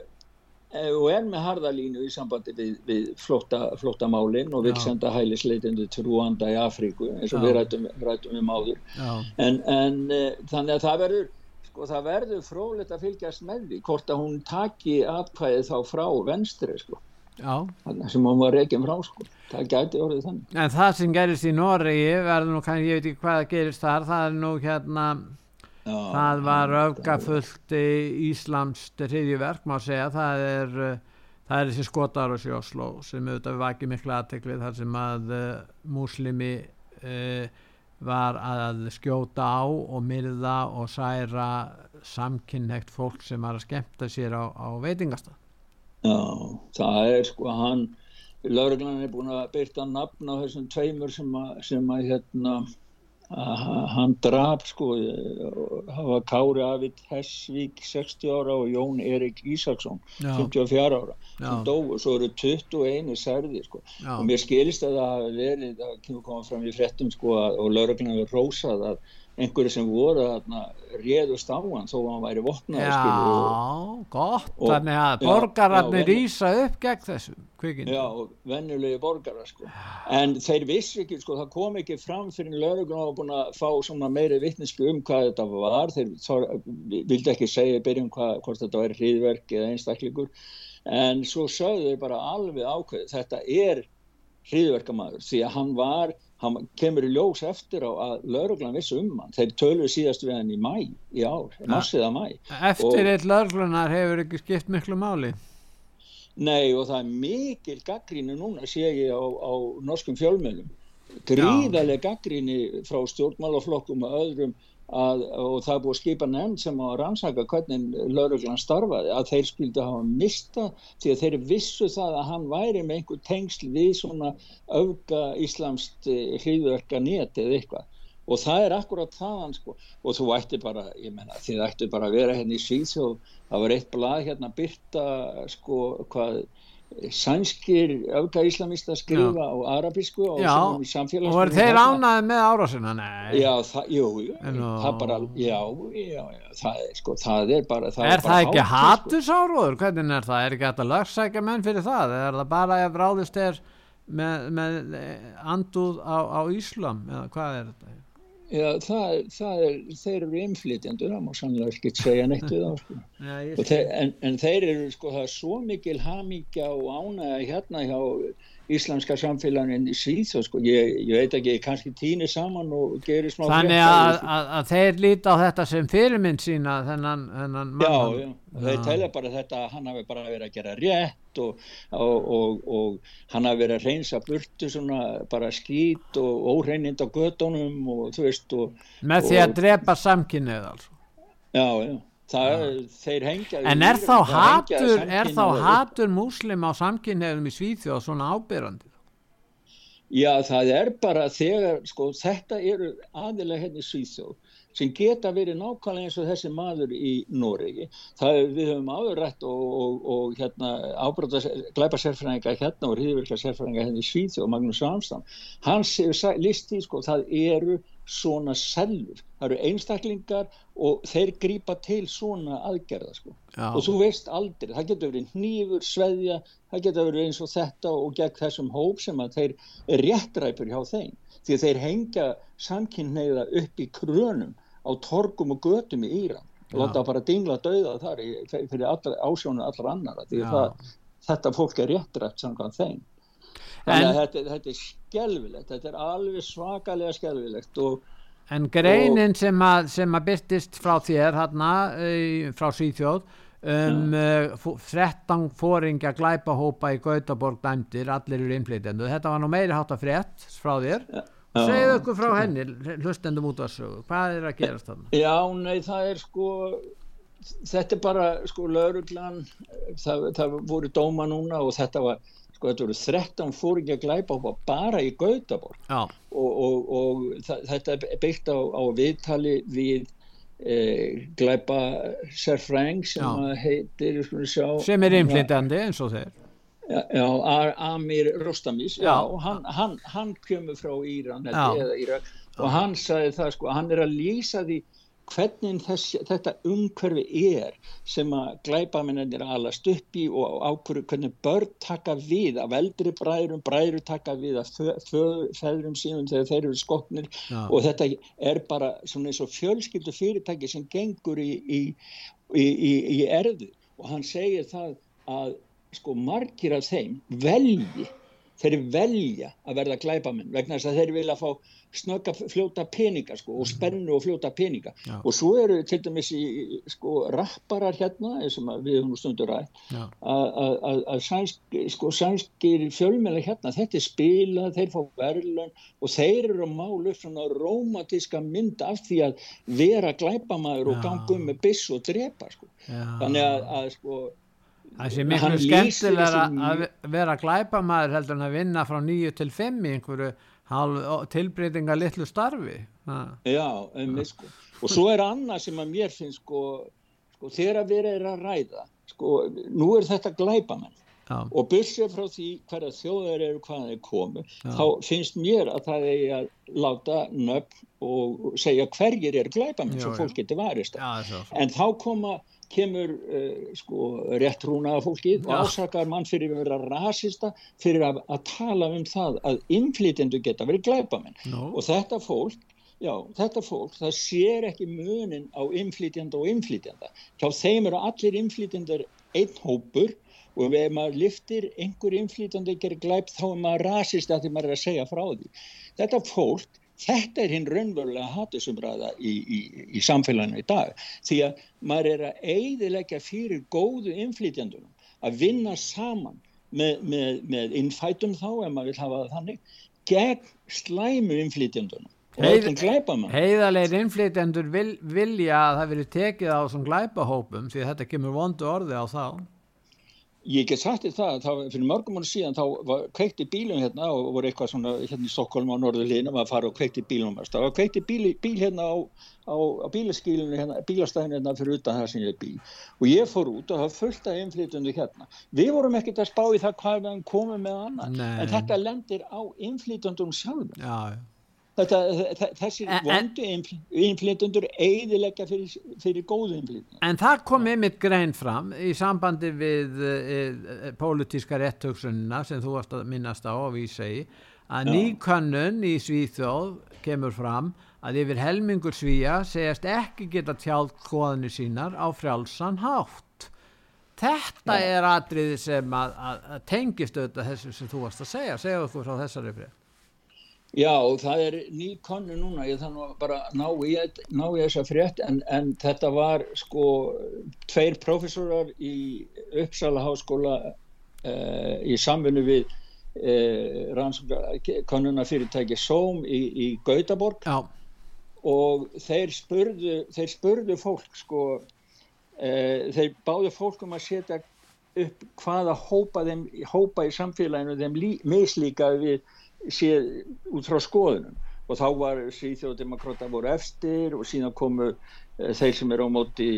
og er með harðalínu í sambandi við, við flottamálinn og vil Já. senda hælisleitendu til Rúanda í Afríku eins og Já. við rætum, rætum um áður. En, en uh, þannig að það verður sko það verður frólitt að fylgjast með því hvort að hún taki atkvæði þá frá venstri sko. Sem hún var reygin frá sko. Það gæti orðið þannig. En það sem gerist í Noregi verður nú kannski, ég veit ekki hvað gerist þar það er nú hérna það var öfgafullt í Íslamst hriðjuverk má segja. Það er, það er þessi skotar og sjósló sem auðvitað vakið miklu aðteklið þar sem að uh, múslimi uh, var að skjóta á og myrða og særa samkynnhegt fólk sem var að skemmta sér á, á veitingastað. Já, það er sko hann lauruglan er búin að byrta nafn á þessum tveimur sem að, sem að hérna hann draf sko það var Kári Avid Hessvík 60 ára og Jón Erik Ísaksson 54 ára. Sem dói, svo eru 21 særði sko. Já. og mér skilist að það hafi verið það kemur komað fram í frettum sko og lauröglunum hefur rósað að, einhverju sem voru réðust á hann þó að hann væri og, Já, gott, og- þannig að borgararnir rýsa upp gegn þessum kvikindi. Já, og venjulegi borgara sko. En þeir vissu ekki, sko, það kom ekki fram fyrir lögreglun var búin að fá meiri vittnesku um hvað þetta var. Þeir þor, vildi ekki segja í byrjun hvað, hvort þetta væri hríðverk eða einstaklingur. En svo sögðu þeir bara alveg ákveð, þetta er hríðverkamaður því að hann var, hann kemur í ljós eftir á að lögreglan vissu um hann. Þeir töluðu síðast við hann í mæ, í ár, massiða mæ. Eftir eitt lörglunar hefur ekki skipt miklu máli. Nei og það er mikil gaggríni núna sé ég á, á norskum fjölmjölum gríðarlega gaggríni frá stjórnmálaflokkum og öðrum að, og það er búið að skipa nefnd sem á rannsaka hvernig lauruglan starfaði að þeir skildu hafa mista því að þeir vissu það að hann væri með einhver tengsl við svona öfga íslamst hlýðverka net eða eitthvað. Og það er akkurat þaðan sko. Og þú ætti bara, ég menna þið ætti bara að vera hérna í Svíþjóð það var eitt blað hérna byrta sko hvað sænskir öfga íslamista skrifa á arabísku og Já, voru þeir ánaði með árásina? Já, það, jú, jú, Nú. það bara, já, já, já, það er sko, það er bara, það Er það bara ekki hátíð, sko. hattusáróður? Hvernig er það? Er ekki hægt að lögsækja menn fyrir það? Er það bara ef ráðist er með, með andúð á, á Íslam? Eða hvað er þetta? Já, það, það er, þeir eru innflytjendur, það má sannlega ekki segja neitt við þá, sko. Já, Þeir, en, en þeir eru, sko, það er svo mikil hamingja og ánægja hérna hjá íslenska samfélagin í Svíþjóð, sko, ég, ég veit ekki, kannski týni saman og gerir smá Þannig að, að, að þeir líta á þetta sem fyrirmynd sína þennan, þennan Já, mann. já, og þeir telja bara þetta hann hafi bara verið að gera rétt og, og, og, og hann hafi verið að reynsa burtu svona bara skít og óreinind á gödunum og þú veist og Með því að drepa samkynnið altså. já, já, það þeir hengja En er þá hatur, er þá hatur múslim á samkynniðum í Svíþjóð svona ábyrrandi? Já, það er bara þegar, sko, þetta eru aðilega hérna í Svíþjóð sem geta verið nákvæmlega eins og þessi maður í Noregi. Það er, við höfum áðurrætt og, og, og hérna ábróta glæpa sérfræðinga hérna og hriðvirkja sérfræðinga hérna í Svíþjóð, Magnús Ramstam. Hann séu listi, sko, það eru svona sellur. Það eru einstaklingar og þeir grípa til svona aðgerða, sko. Já. Og þú veist aldrei, það getur verið hnífur, sveðja, það getur verið eins og þetta og gegn þessum hóp sem að þeir er réttræpur hjá þeim. Því að þeir hengja samkynneigða upp í krönum á torgum og götum í Íran. Og láta bara dingla dauða þar í, fyrir allra, ásjónu allra annara. Því það, þetta fólk er réttræpt samkvæmt þeim. En- þetta, þetta er skelvilegt, þetta er alveg svakalega skelvilegt og En greinin sem að, sem að byrtist frá þér hérna frá Svíþjóð um uh, fó- 13 fóringja glæpahópa í Gautaborg dæmdir, allir eru innflytjendu. Þetta var nú meiri hátt að frétt frá þér. Segðu okkur frá henni, hlustendum út að sögu. Hvað er að gerast þarna? Já, nei, það er sko þetta er bara sko lauruglan það, það voru dóma núna og þetta var sko þetta voru 13 fóringi að glæpa bara í Gautaborg. Já, og, og, og þetta er byggt á, á viðtali við e, glæpa sérfræng sem heitir sjá, sem er innflytjandi eins og þeir. Já, já, Amir Rostamis, já, Já. hann, hann, hann kemur frá Íran eða Írak, og hann sagði það sko, hann er að lýsa því hvernig þess, þetta umhverfi er sem að glæpamennir alast upp í og ákvöru hvernig börn taka við af eldri bræðrum, bræðru taka við af feðrum sínum þegar þeir eru skotnir Já. og þetta er bara svona eins og fjölskyldu fyrirtæki sem gengur í, í, í, í, í erðu og hann segir það að sko margir af þeim velji, þeir velja að verða glæpamenn vegna þess að þeir vilja fá snögga fljóta peninga sko og spennu og fljóta peninga Já. og svo eru til dæmis í sko rapparar hérna eins og maður- við nú stundur að- að sko, sænskir fjölmjöla hérna, þetta er spilað, þeir fá verðlun og þeir eru að mála upp svona rómatíska mynd af því að vera glæpamaður og Já. ganga um með byss og drepa sko. Þannig að, að sko, Það sé miklu skemmtilega að vera glæpamaður heldur en að vinna frá nýju til fimm í einhverju tilbreytinga litlu starfi. Ha. já, um, sko. og svo er annað sem að mér finnst sko, sko þegar að vera er að ræða sko, nú er þetta glæpamenn Já. og bursið frá því hverja þjóðar eru hvaðan þeir komu Já. þá finnst mér að það er að láta nöfn og segja hverjir eru glæpamenn Já, svo fólk getur varist en þá koma kemur uh, sko, rétt rúnaða fólkið og Já. ásakar mann fyrir að vera rasista fyrir að, að tala um það að innflytjendur geta verið glæpamenn Nú, og þetta fólk Já, þetta fólk, það sér ekki munin á innflytjanda og innflytjanda. Hjá þeim eru allir innflytjandar einn hópur og ef maður liftir einhver innflytjandi gerir glæp þá er maður rasist að því maður er að segja frá því. Þetta fólk, þetta er hinn raunverulega hatusumræða í, í, í samfélaginu í dag. Því að maður er að eigðilegja fyrir góðu innflytjandunum að vinna saman með, með, með innfætum þá, ef maður vil hafa það þannig, gegn slæmu innflytjandunum og Heið- öllum glæpamann. heiðarlegir innflytjendur vil, vilja að það veri tekið á svona glæpahópum því þetta kemur vondu orði á þá Ég get sagt þér það, þá, fyrir mörgum mánu síðan þá var kveikt í bílum hérna og voru eitthvað svona hérna í Stokkólum á Norðurlínum að fara og kveikt í bílum. Það var kveikt í bíl, bíl hérna á, á, á bílaskílinu, hérna, bílastæðinu hérna fyrir utan það sem ég er bíl. Og ég fór út og það af innflytjundu hérna. Við vorum ekkert að spá í það hvað við komum með annað. Nei. En þetta lendir á innflytjundum sjálfum. Já, já Þetta, þe- þessir En- en- vondu innflytjundur eigðilegja fyrir, fyrir góðu innflytjundur. En það kom einmitt grein fram í sambandi við e, e, pólitíska réttöksunina sem þú varst að minnast á og vísa í að Já. nýkönnun í Svíþjóð kemur fram að yfir helmingur Svíja segjast ekki geta tjáð skoðanir sínar á frjálsan hátt. Þetta er atriði sem að, að, að tengist auðvitað þessu sem þú varst að segja. Segja okkur frá þessari frið. Já, það er ný konu núna, ég þannig að bara ná í, ná í þessa frétt en, en þetta var sko tveir professorar í Uppsala háskóla uh, í samfunnu við uh, rannsóknarkonuna fyrirtæki SOM í, í Gautaborg. Já, og þeir spurðu, þeir spurðu fólk sko, uh, þeir báðu fólk um að setja upp hvaða hópa, þeim, hópa í samfélaginu þeim lí, mislíka við séð út frá skoðunum og þá var Svíþjóðdemokráta voru efstir og síðan komu uh, þeir sem eru á móti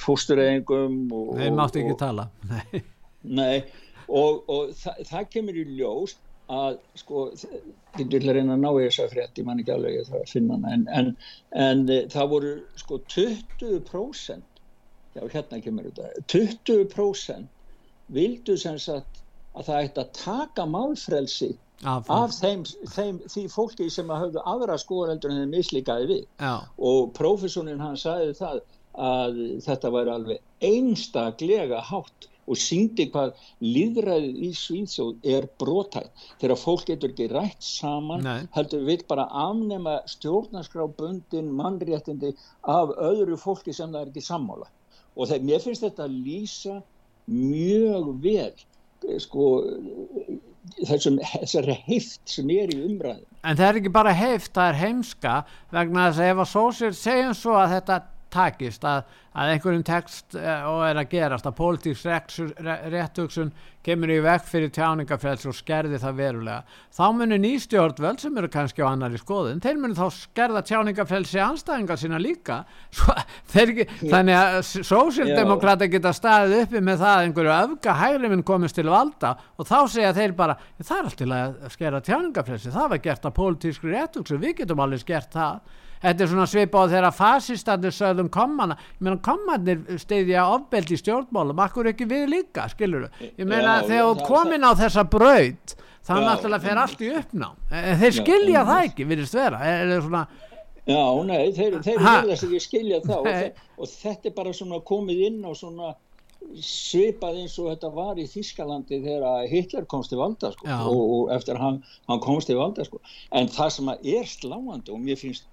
fóstureyðingum og, þeir máttu ekki og, tala. Nei. Nei, og, og þa það kemur í ljós að sko, ég vil reyna að ná í þessa frétt, ég man ekki alveg ég að finna hana, en, en, en e, það voru sko 20%, já hérna kemur þetta, 20% vildu sem sagt að það ætti að taka málfrelsi Af, af þeim, þeim, því fólki sem að höfðu aðra skoðareldur en þeim mislíkaði við. Já, og prófessonin hann sagði það að þetta væri alveg einstaklega hátt og síndi hvað líðræðið í Svíðsjóð er brotætt þegar fólk getur ekki rætt saman Nei. heldur við bara afnema stjórnarskrábundin mannréttindi af öðru fólki sem það er ekki sammála. Og þegar mér finnst þetta lýsa mjög vel eh, sko þessum, þessari heift sem er í umræðin En það er ekki bara heift, það er heimska vegna þess að ef að sósir segjum svo að þetta takist að, að einhverjum tekst uh, og er að gerast að pólitíks réttugsun kemur í vekk fyrir tjáningafræðs og skerði það verulega. Þá munir nýstjórnvöld sem eru kannski á annari skoðun, þeir munir þá skerða tjáningafrælsi anstæðingar sína líka. Svo, ekki, þannig að sósildemokrata geta staðið uppi með það að einhverju öfga hægri minn komist til valda og þá segja þeir bara það er alltaf að skera tjáningafrælsi það var gert að pólitískri réttugsun, við getum alveg gert það Þetta er svona svipað á þeirra fasistandir sögðum kommana. Ég meina kommanir stiðja ofbeldi stjórnmálum, akkur ekki við líka, skilur þú? Ég meina Já, þegar þú það- komin á þessa braut, þá Já, náttúrulega fer allt í uppnám. En Þeir skilja Já, það ekki, virðist vera. Er, er svona, Já, nei, þeir, þeir sig ekki skilja það og, þe- og þetta er bara svona komið inn á svona svipað eins og þetta var í Þískalandi þegar Hitler komst til valda sko, og, og eftir hann, hann komst til valda sko. en það sem er sláandi og mér finnst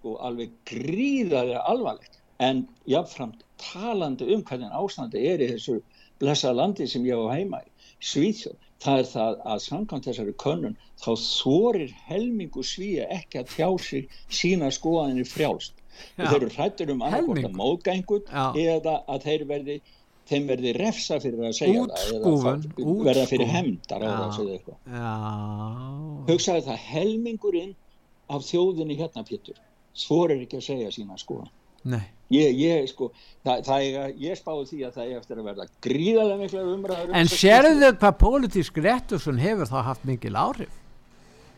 sko alveg gríðarlega alvarlegt en jáfnframt talandi um hvernig ástandi er í þessu blessa landi sem ég á heima í, Svíþjóð, það er það að samkvæmt þessari könnun þá þorir helmingu svíja ekki að tjá sig sína skoðanir frjálst. Já. Þeir eru hrættur um annarkort að Helmingur. móðgængur Já. eða að þeir verði þeim verði refsa fyrir að segja Útskúfun, það eða verða fyrir hemdar Já. eða segja eitthvað. Hugsaði það helmingurinn af þjóðinni hérna Pétur þorir ekki að segja sína. Nei. Ég, ég, sko, það, það ég spáði því að það er eftir að verða gríðarlega mikla umræður um En sérðu hvað pólitísk réttusun hefur þá haft mikil áhrif?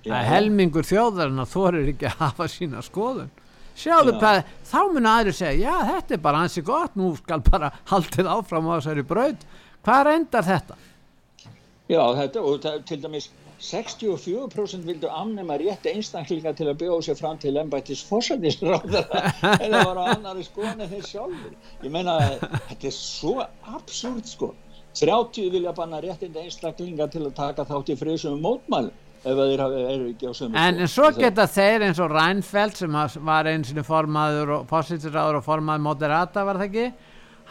Já. að helmingur þjóðarinn að þorir ekki að hafa sína skoðun sjáðu Já. hvað, þá mun aðri segja já þetta er bara ansi gott, nú skal bara haldið áfram á þessari braut hvað reyndar þetta? Já, þetta, og það, til dæmis 64% vildu afnema rétt einstaklinga til að bjóða sér fram til embættis fórsættisráðara en það var á annari skoðan en þeir sjálfur ég meina, þetta er svo absúrt sko. 30 vilja banna réttinda einstaklinga til að taka þátt í friðsum mótmælum ef þeir eru ekki á sömu En, en svo geta þeir eins og Reinfeldt sem var eins og formaður og fósitsráður og formaður moderata var það ekki?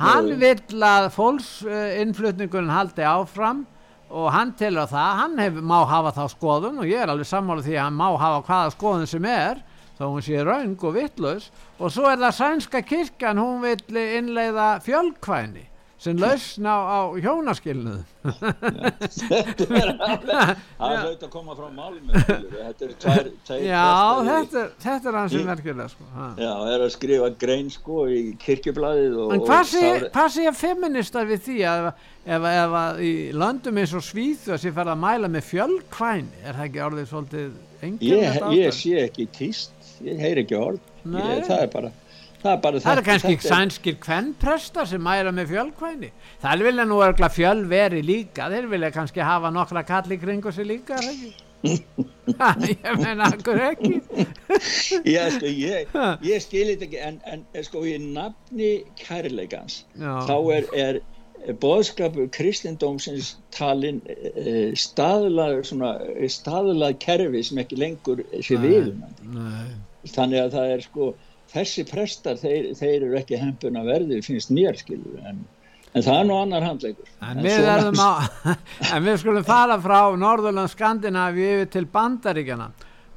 Hann vill að fólksinnflutningun haldi áfram og hann telur það, hann hef, má hafa þá skoðun og ég er alveg sammála því að hann má hafa hvaða skoðun sem er þó hún sé raung og vittlaus og svo er það sænska kirkjan, hún vill innleiða fjölkvæni sem lausn á, á hjónaskilnuð þetta er alveg að koma frá málum þetta er tvær, tvær Já, þetta þetta er hans sem merkilega sko. Já, er að skrifa grein sko í kirkjublaðið og, En hvað sár- hvað segja feministar við því að ef, að í löndum eins og Svíþu að sé fara að mæla með fjölkvæni? Er það ekki orðið svolítið enginn ég, ég sé ekki tíst. Ég heyr ekki orð. Ég, það er bara það er, bara Það eru þetta- kannski þetta er- sænskir kvennprestar sem mæla með fjölkvæni Það vilja nú örgla fjölveri líka þeir vilja kannski hafa nokkra kalli kringu sig líka er það ekki? Ha, ég meina akkur ekki Já, sko, ég, ég skilir þetta ekki en, en sko í nafni kærleikans Já. þá er, er boðskapur kristindómsins talin e, staðlað svona, staðlað kerfi sem ekki lengur sé Nei. þannig að það er sko þessi prestar, þeir, þeir eru ekki hempun að verði, finnst mér skilur en, en það er nú annar handleikur En við, erum á, en við skulum fara frá Norðurland Skandinavíu yfir til Bandaríkjana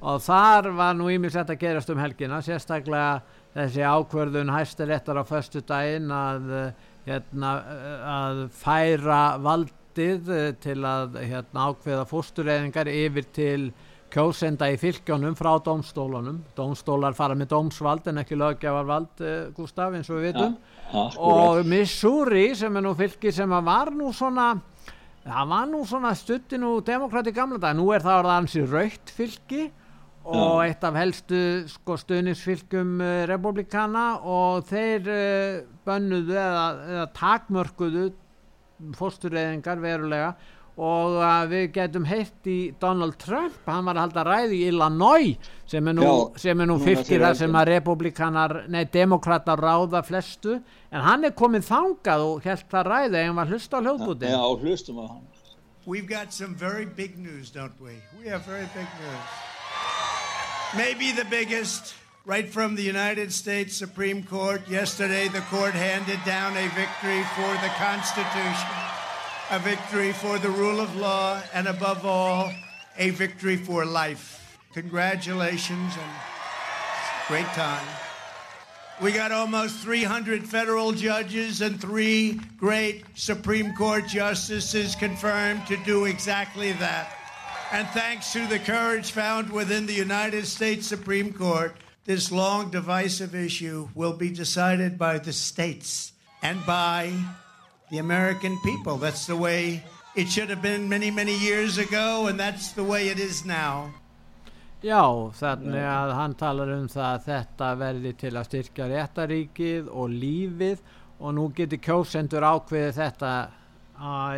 og þar var nú ímislegt að gerast um helgina, sérstaklega þessi ákvörðun hæstiréttar á föstu daginn að, eh, hérna, eh, að færa valdið eh, til að hérna, ákveða fóstureyðingar yfir til kjósenda í fylgjónum frá dómstólunum. Dómstólar fara með dómsvald en ekki löggjafarvald, eh, Gústaf, eins og við vitum. Og og Missouri sem er nú fylki sem að var nú svona það var nú svona stutti nú demokrati gamla dag, nú er það orðað ansi raukt fylki og eitt af helstu sko stuðnisfylgjum uh, republikana og þeir uh, bönnuðu eða, eða takmörkuðu fóstureyðingar verulega og uh, við getum heitt í Donald Trump, hann var að halda ræði í Illinois sem er nú, Já, sem er nú núna fylgir fyrir það sem að republikanar, nei demokrata ráða flestu, en hann er komið þangað og held það ræði en var hlusta á hljóðbúti Já, hlustum á hann We've got some very big news, don't we? We have very big news. Maybe the biggest, right from the United States Supreme Court. Yesterday, the court handed down a victory for the Constitution, a victory for the rule of law, and above all, a victory for life. Congratulations and great time. We got almost 300 federal judges and three great Supreme Court justices confirmed to do exactly that. And thanks to the courage found within the United States Supreme Court, this long divisive issue will be decided by the states and by the American people. That's the way it should have been many, many years ago, and that's the way it is now. Já, þannig að hann talar um það að þetta verði til að styrkja réttaríkið og lífið og nú getur kjósendur ákveðið þetta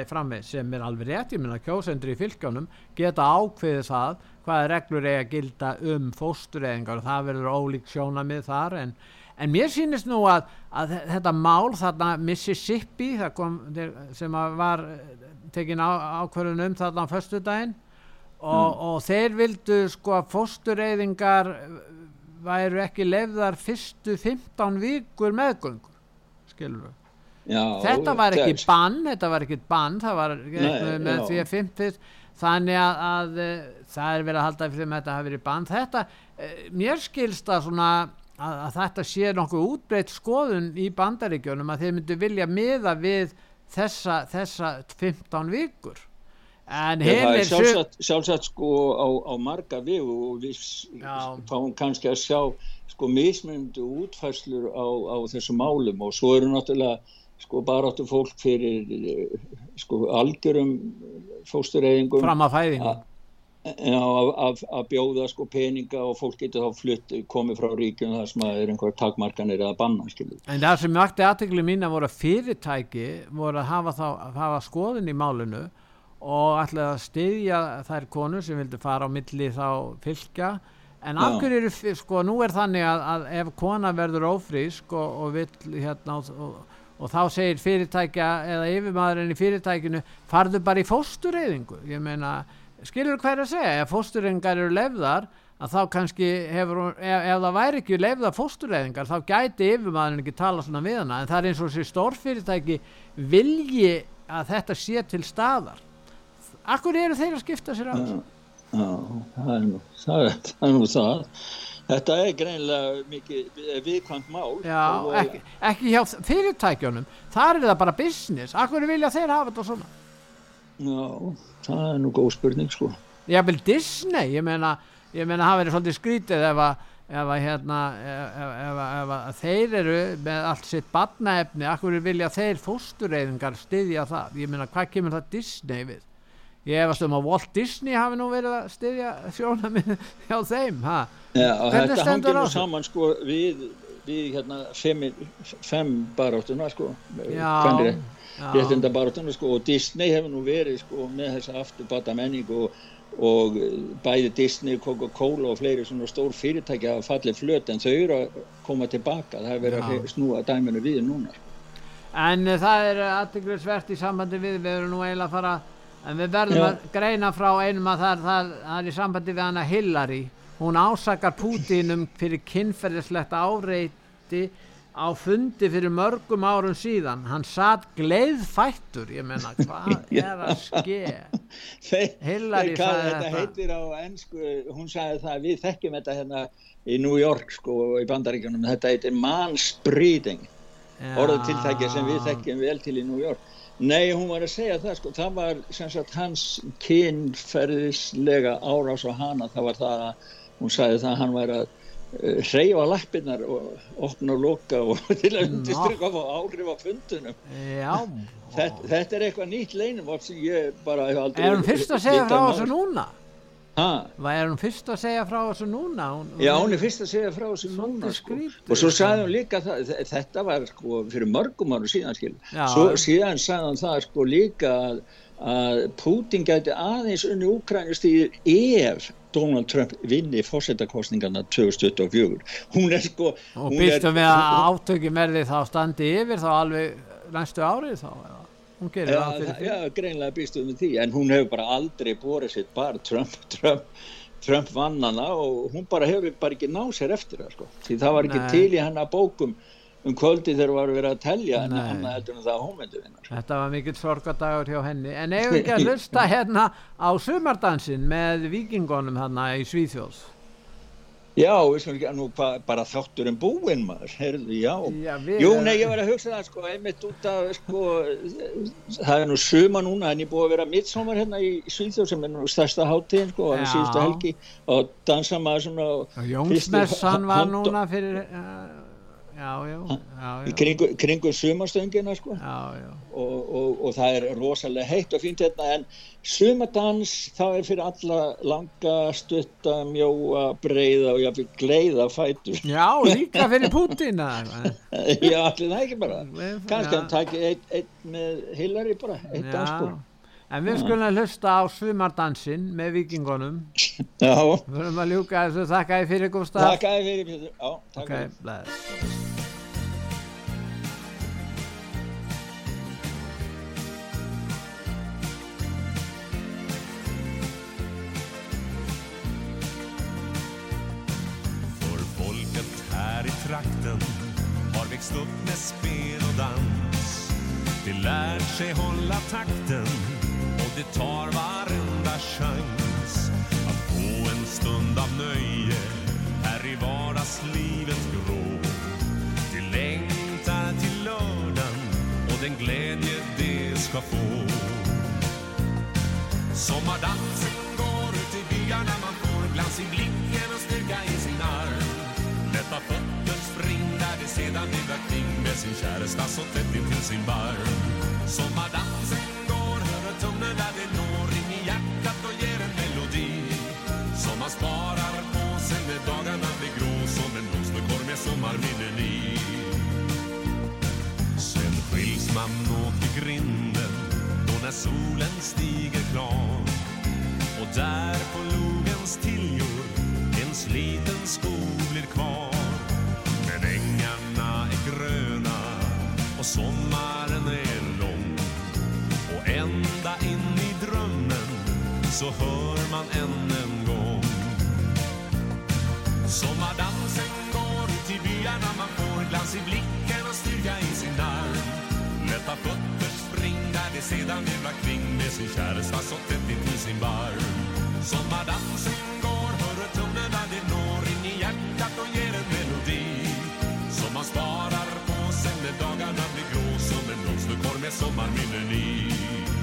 framveg sem er alveg rétt, ég meina kjósendur í fylgjónum geta ákveðið það hvaða reglur eiga að gilda um fóstureyðingar og það verður ólík sjónamið þar en, en mér sýnist nú að, að þe- þetta mál þarna Mississippi kom, sem að var eh, tekin á, ákvörðun um þarna á föstudaginn og, og þeir vildu sko að fóstureyðingar væru ekki lefðar fyrstu 15 vikur meðgöngu skilur við Já, þetta var ekki bann þetta var ekki bann það var Nei, með já. því að 50 þannig að, að eh, það er verið að halda fyrir með þetta hafi verið bann. Þetta, eh, mér skilst að svona að, að þetta sé nokkuð útbreytt skoðun í bandaríkjunum að þeir myndu vilja miða við þessa, þessa 15 vikur. En er sum- sjálfsagt, sjálfsagt sko á, á marga vegu og við Já. fáum kannski að sjá sko mismunandi útfæslur á, á þessu málum og svo eru náttúrulega sko baráttu fólk fyrir eh, sko algjörum fóstureyðingum. Fram að fæðingum að, að bjóða sko peninga og fólk getur þá flutt komið frá ríkjum þar sem að er einhver takmarkanir eða banna skilur. En það sem vakti aðtegli mín að voru fyrirtæki voru að hafa, þá, að hafa skoðin í málunu og ætlaði að styðja þær konur sem vildi fara á milli þá fylgja en af hverju eru, sko, nú er þannig að, að ef kona verður ófrísk og, og vill hérna og, og þá segir fyrirtækja eða yfirmaðurinn í fyrirtækinu farðu bara í fóstureyðingu. Ég meina, skilur hvað er að segja ef fóstureyðingar eru lefðar að þá kannski hefur, ef, ef það væri ekki lefða fóstureyðingar þá gæti yfirmaðurinn ekki tala svona við hana en það er eins og þessi stórfyrirtæki vilji að þetta sé til staðar Akkur eru þeir að skipta sér á þessu? Já, það er nú það. Er, það, er nú það. Þetta er greinlega mikið viðkvæmt mál. Já, ekki, ekki hjá fyrirtækjunum. Þar er það bara business. Akkur vilja þeir hafa þetta svona? Já, það er nú góð spurning sko. Já, vel Disney, ég meina, ég meina það verður svolítið skrítið ef að ef að hérna ef, ef, ef að þeir eru með allt sitt badnaefni, akkur vilja þeir fóstureyðingar styðja það, ég meina hvað kemur það Disney við? Ég hefast um að Walt Disney hafi nú verið að styðja sjóna minn hjá þeim ha? Já, þetta hangir nú saman sko við, við hérna fem, fem baráttuna sko. Réttinda baráttuna sko og Disney hefur nú verið sko með þessa afturbata menning og, og bæði Disney, Coca-Cola og fleiri svona stór fyrirtækja að falli flöt en þau eru að koma tilbaka það hefur verið að snúa dæminu við núna. En það er aðteglisvert í sambandi við við erum nú eiginlega að fara en við verðum Já. að greina frá einum að það, það, það er í sambandi við hana Hillary. Hún ásakar Putinum fyrir kynferðislegt áreiti á fundi fyrir mörgum árum síðan. Hann satt gleiðfættur ég menna hvað er að ske? Hillary sagði þetta heitir á ennsku hún sagði það við þekkjum þetta hérna í New York sko í bandaríkjunum. Þetta heitir mansbreeding. Orðu tiltækja sem við þekkjum vel til í New York. Nei, hún var að segja það sko, það var sem sagt hans kynferðislega árás á hana, það var það að hún sagði það að hann væri að uh, hreyfa lappinnar og opna og loka og til að undirstryka á áhrif á fundunum. Já. Þetta, þetta er eitthvað nýtt leinum sem ég bara hef aldrei... Er hún fyrst að segja það á þessu núna? Hvað er hún fyrst að segja frá þessu núna? Hún, Já, hún er fyrst að segja frá þessu núna sko. og svo sagði hún líka það, þetta var sko fyrir mörgum áru síðan skil. svo síðan sagði hún það sko líka að, að Putin gæti aðeins unni Úkrænistýr ef Donald Trump vinni fórsetakostningarna 2024 hún er sko og býstum við að átökjum er því þá standi yfir þá alveg næstu árið þá eða? Hún gerir já, það fyrir því. já, greinlega býstuð með því en hún hefur bara aldrei borðið sitt bara Trump, Trump, Trump vannana og hún bara hefur bara ekki náð sér eftir það sko, því það var ekki Nei. til í hennar bókum um kvöldi þegar það var verið að telja en hann heldur um það að hómyndu vinnar Þetta var mikill sorgadagur hjá henni. En ef ekki að hlusta hérna á sumardansin með vikingonum hérna í Svíþjóðs Já, við sem ekki, nú bara þáttur um búinn maður, heyrðu, já. já Jú, nei, ég var að hugsa það, sko, einmitt út af, sko, það er nú suma núna, en ég búið að vera mittsómar hérna í Svíþjóð sem er nú stærsta háttíðin, sko, á síðustu helgi og dansa maður svona... Jónsmessan var núna fyrir... Uh, í kringu, kringu sumastöngina sko. og, og, og það er rosalega heitt og fínt hérna en sumadans það er fyrir alla langa, stutta, mjóa, breyða og jáfnveg gleiða fætur. Já, líka fyrir Putina Já, allir það ekki bara. Kannski hann takir eitt, eitt með Hillary bara, eitt dansbúr En við skulum að hlusta á sumardansin með vikingunum Já. Við höfum að ljúka þessu, þakka þið fyrir Gustaf Þakka þið fyrir Pétur, já, takk okay, fyrir. För folket här i trakten har växt upp med spel och dans. De lär sig hålla takten det tar varenda chans att få en stund av nöje här i vardagslivets grå. Vi längtar till lördagen och den glädje det ska få. Sommardansen går ut i byarna, man får glans i blicken och styrka i sin arm. Lätta fötter spring där det sedan virrar kring med sin käresta så tätt intill sin barm. Sommardansen fram åt grinden då när solen stiger klar och där på logens tiljor en sliten skog blir kvar. Men ängarna är gröna och sommaren är lång och ända in i drömmen så hör man ännu alla fötter springade sedan virvlar kring med sin käresta så tätt intill sin barm. Sommardansen går, hör tonerna det når in i hjärtat och ger en melodi som man sparar på sen när dagarna blir grå som en blomsterkorg med sommarminnen i.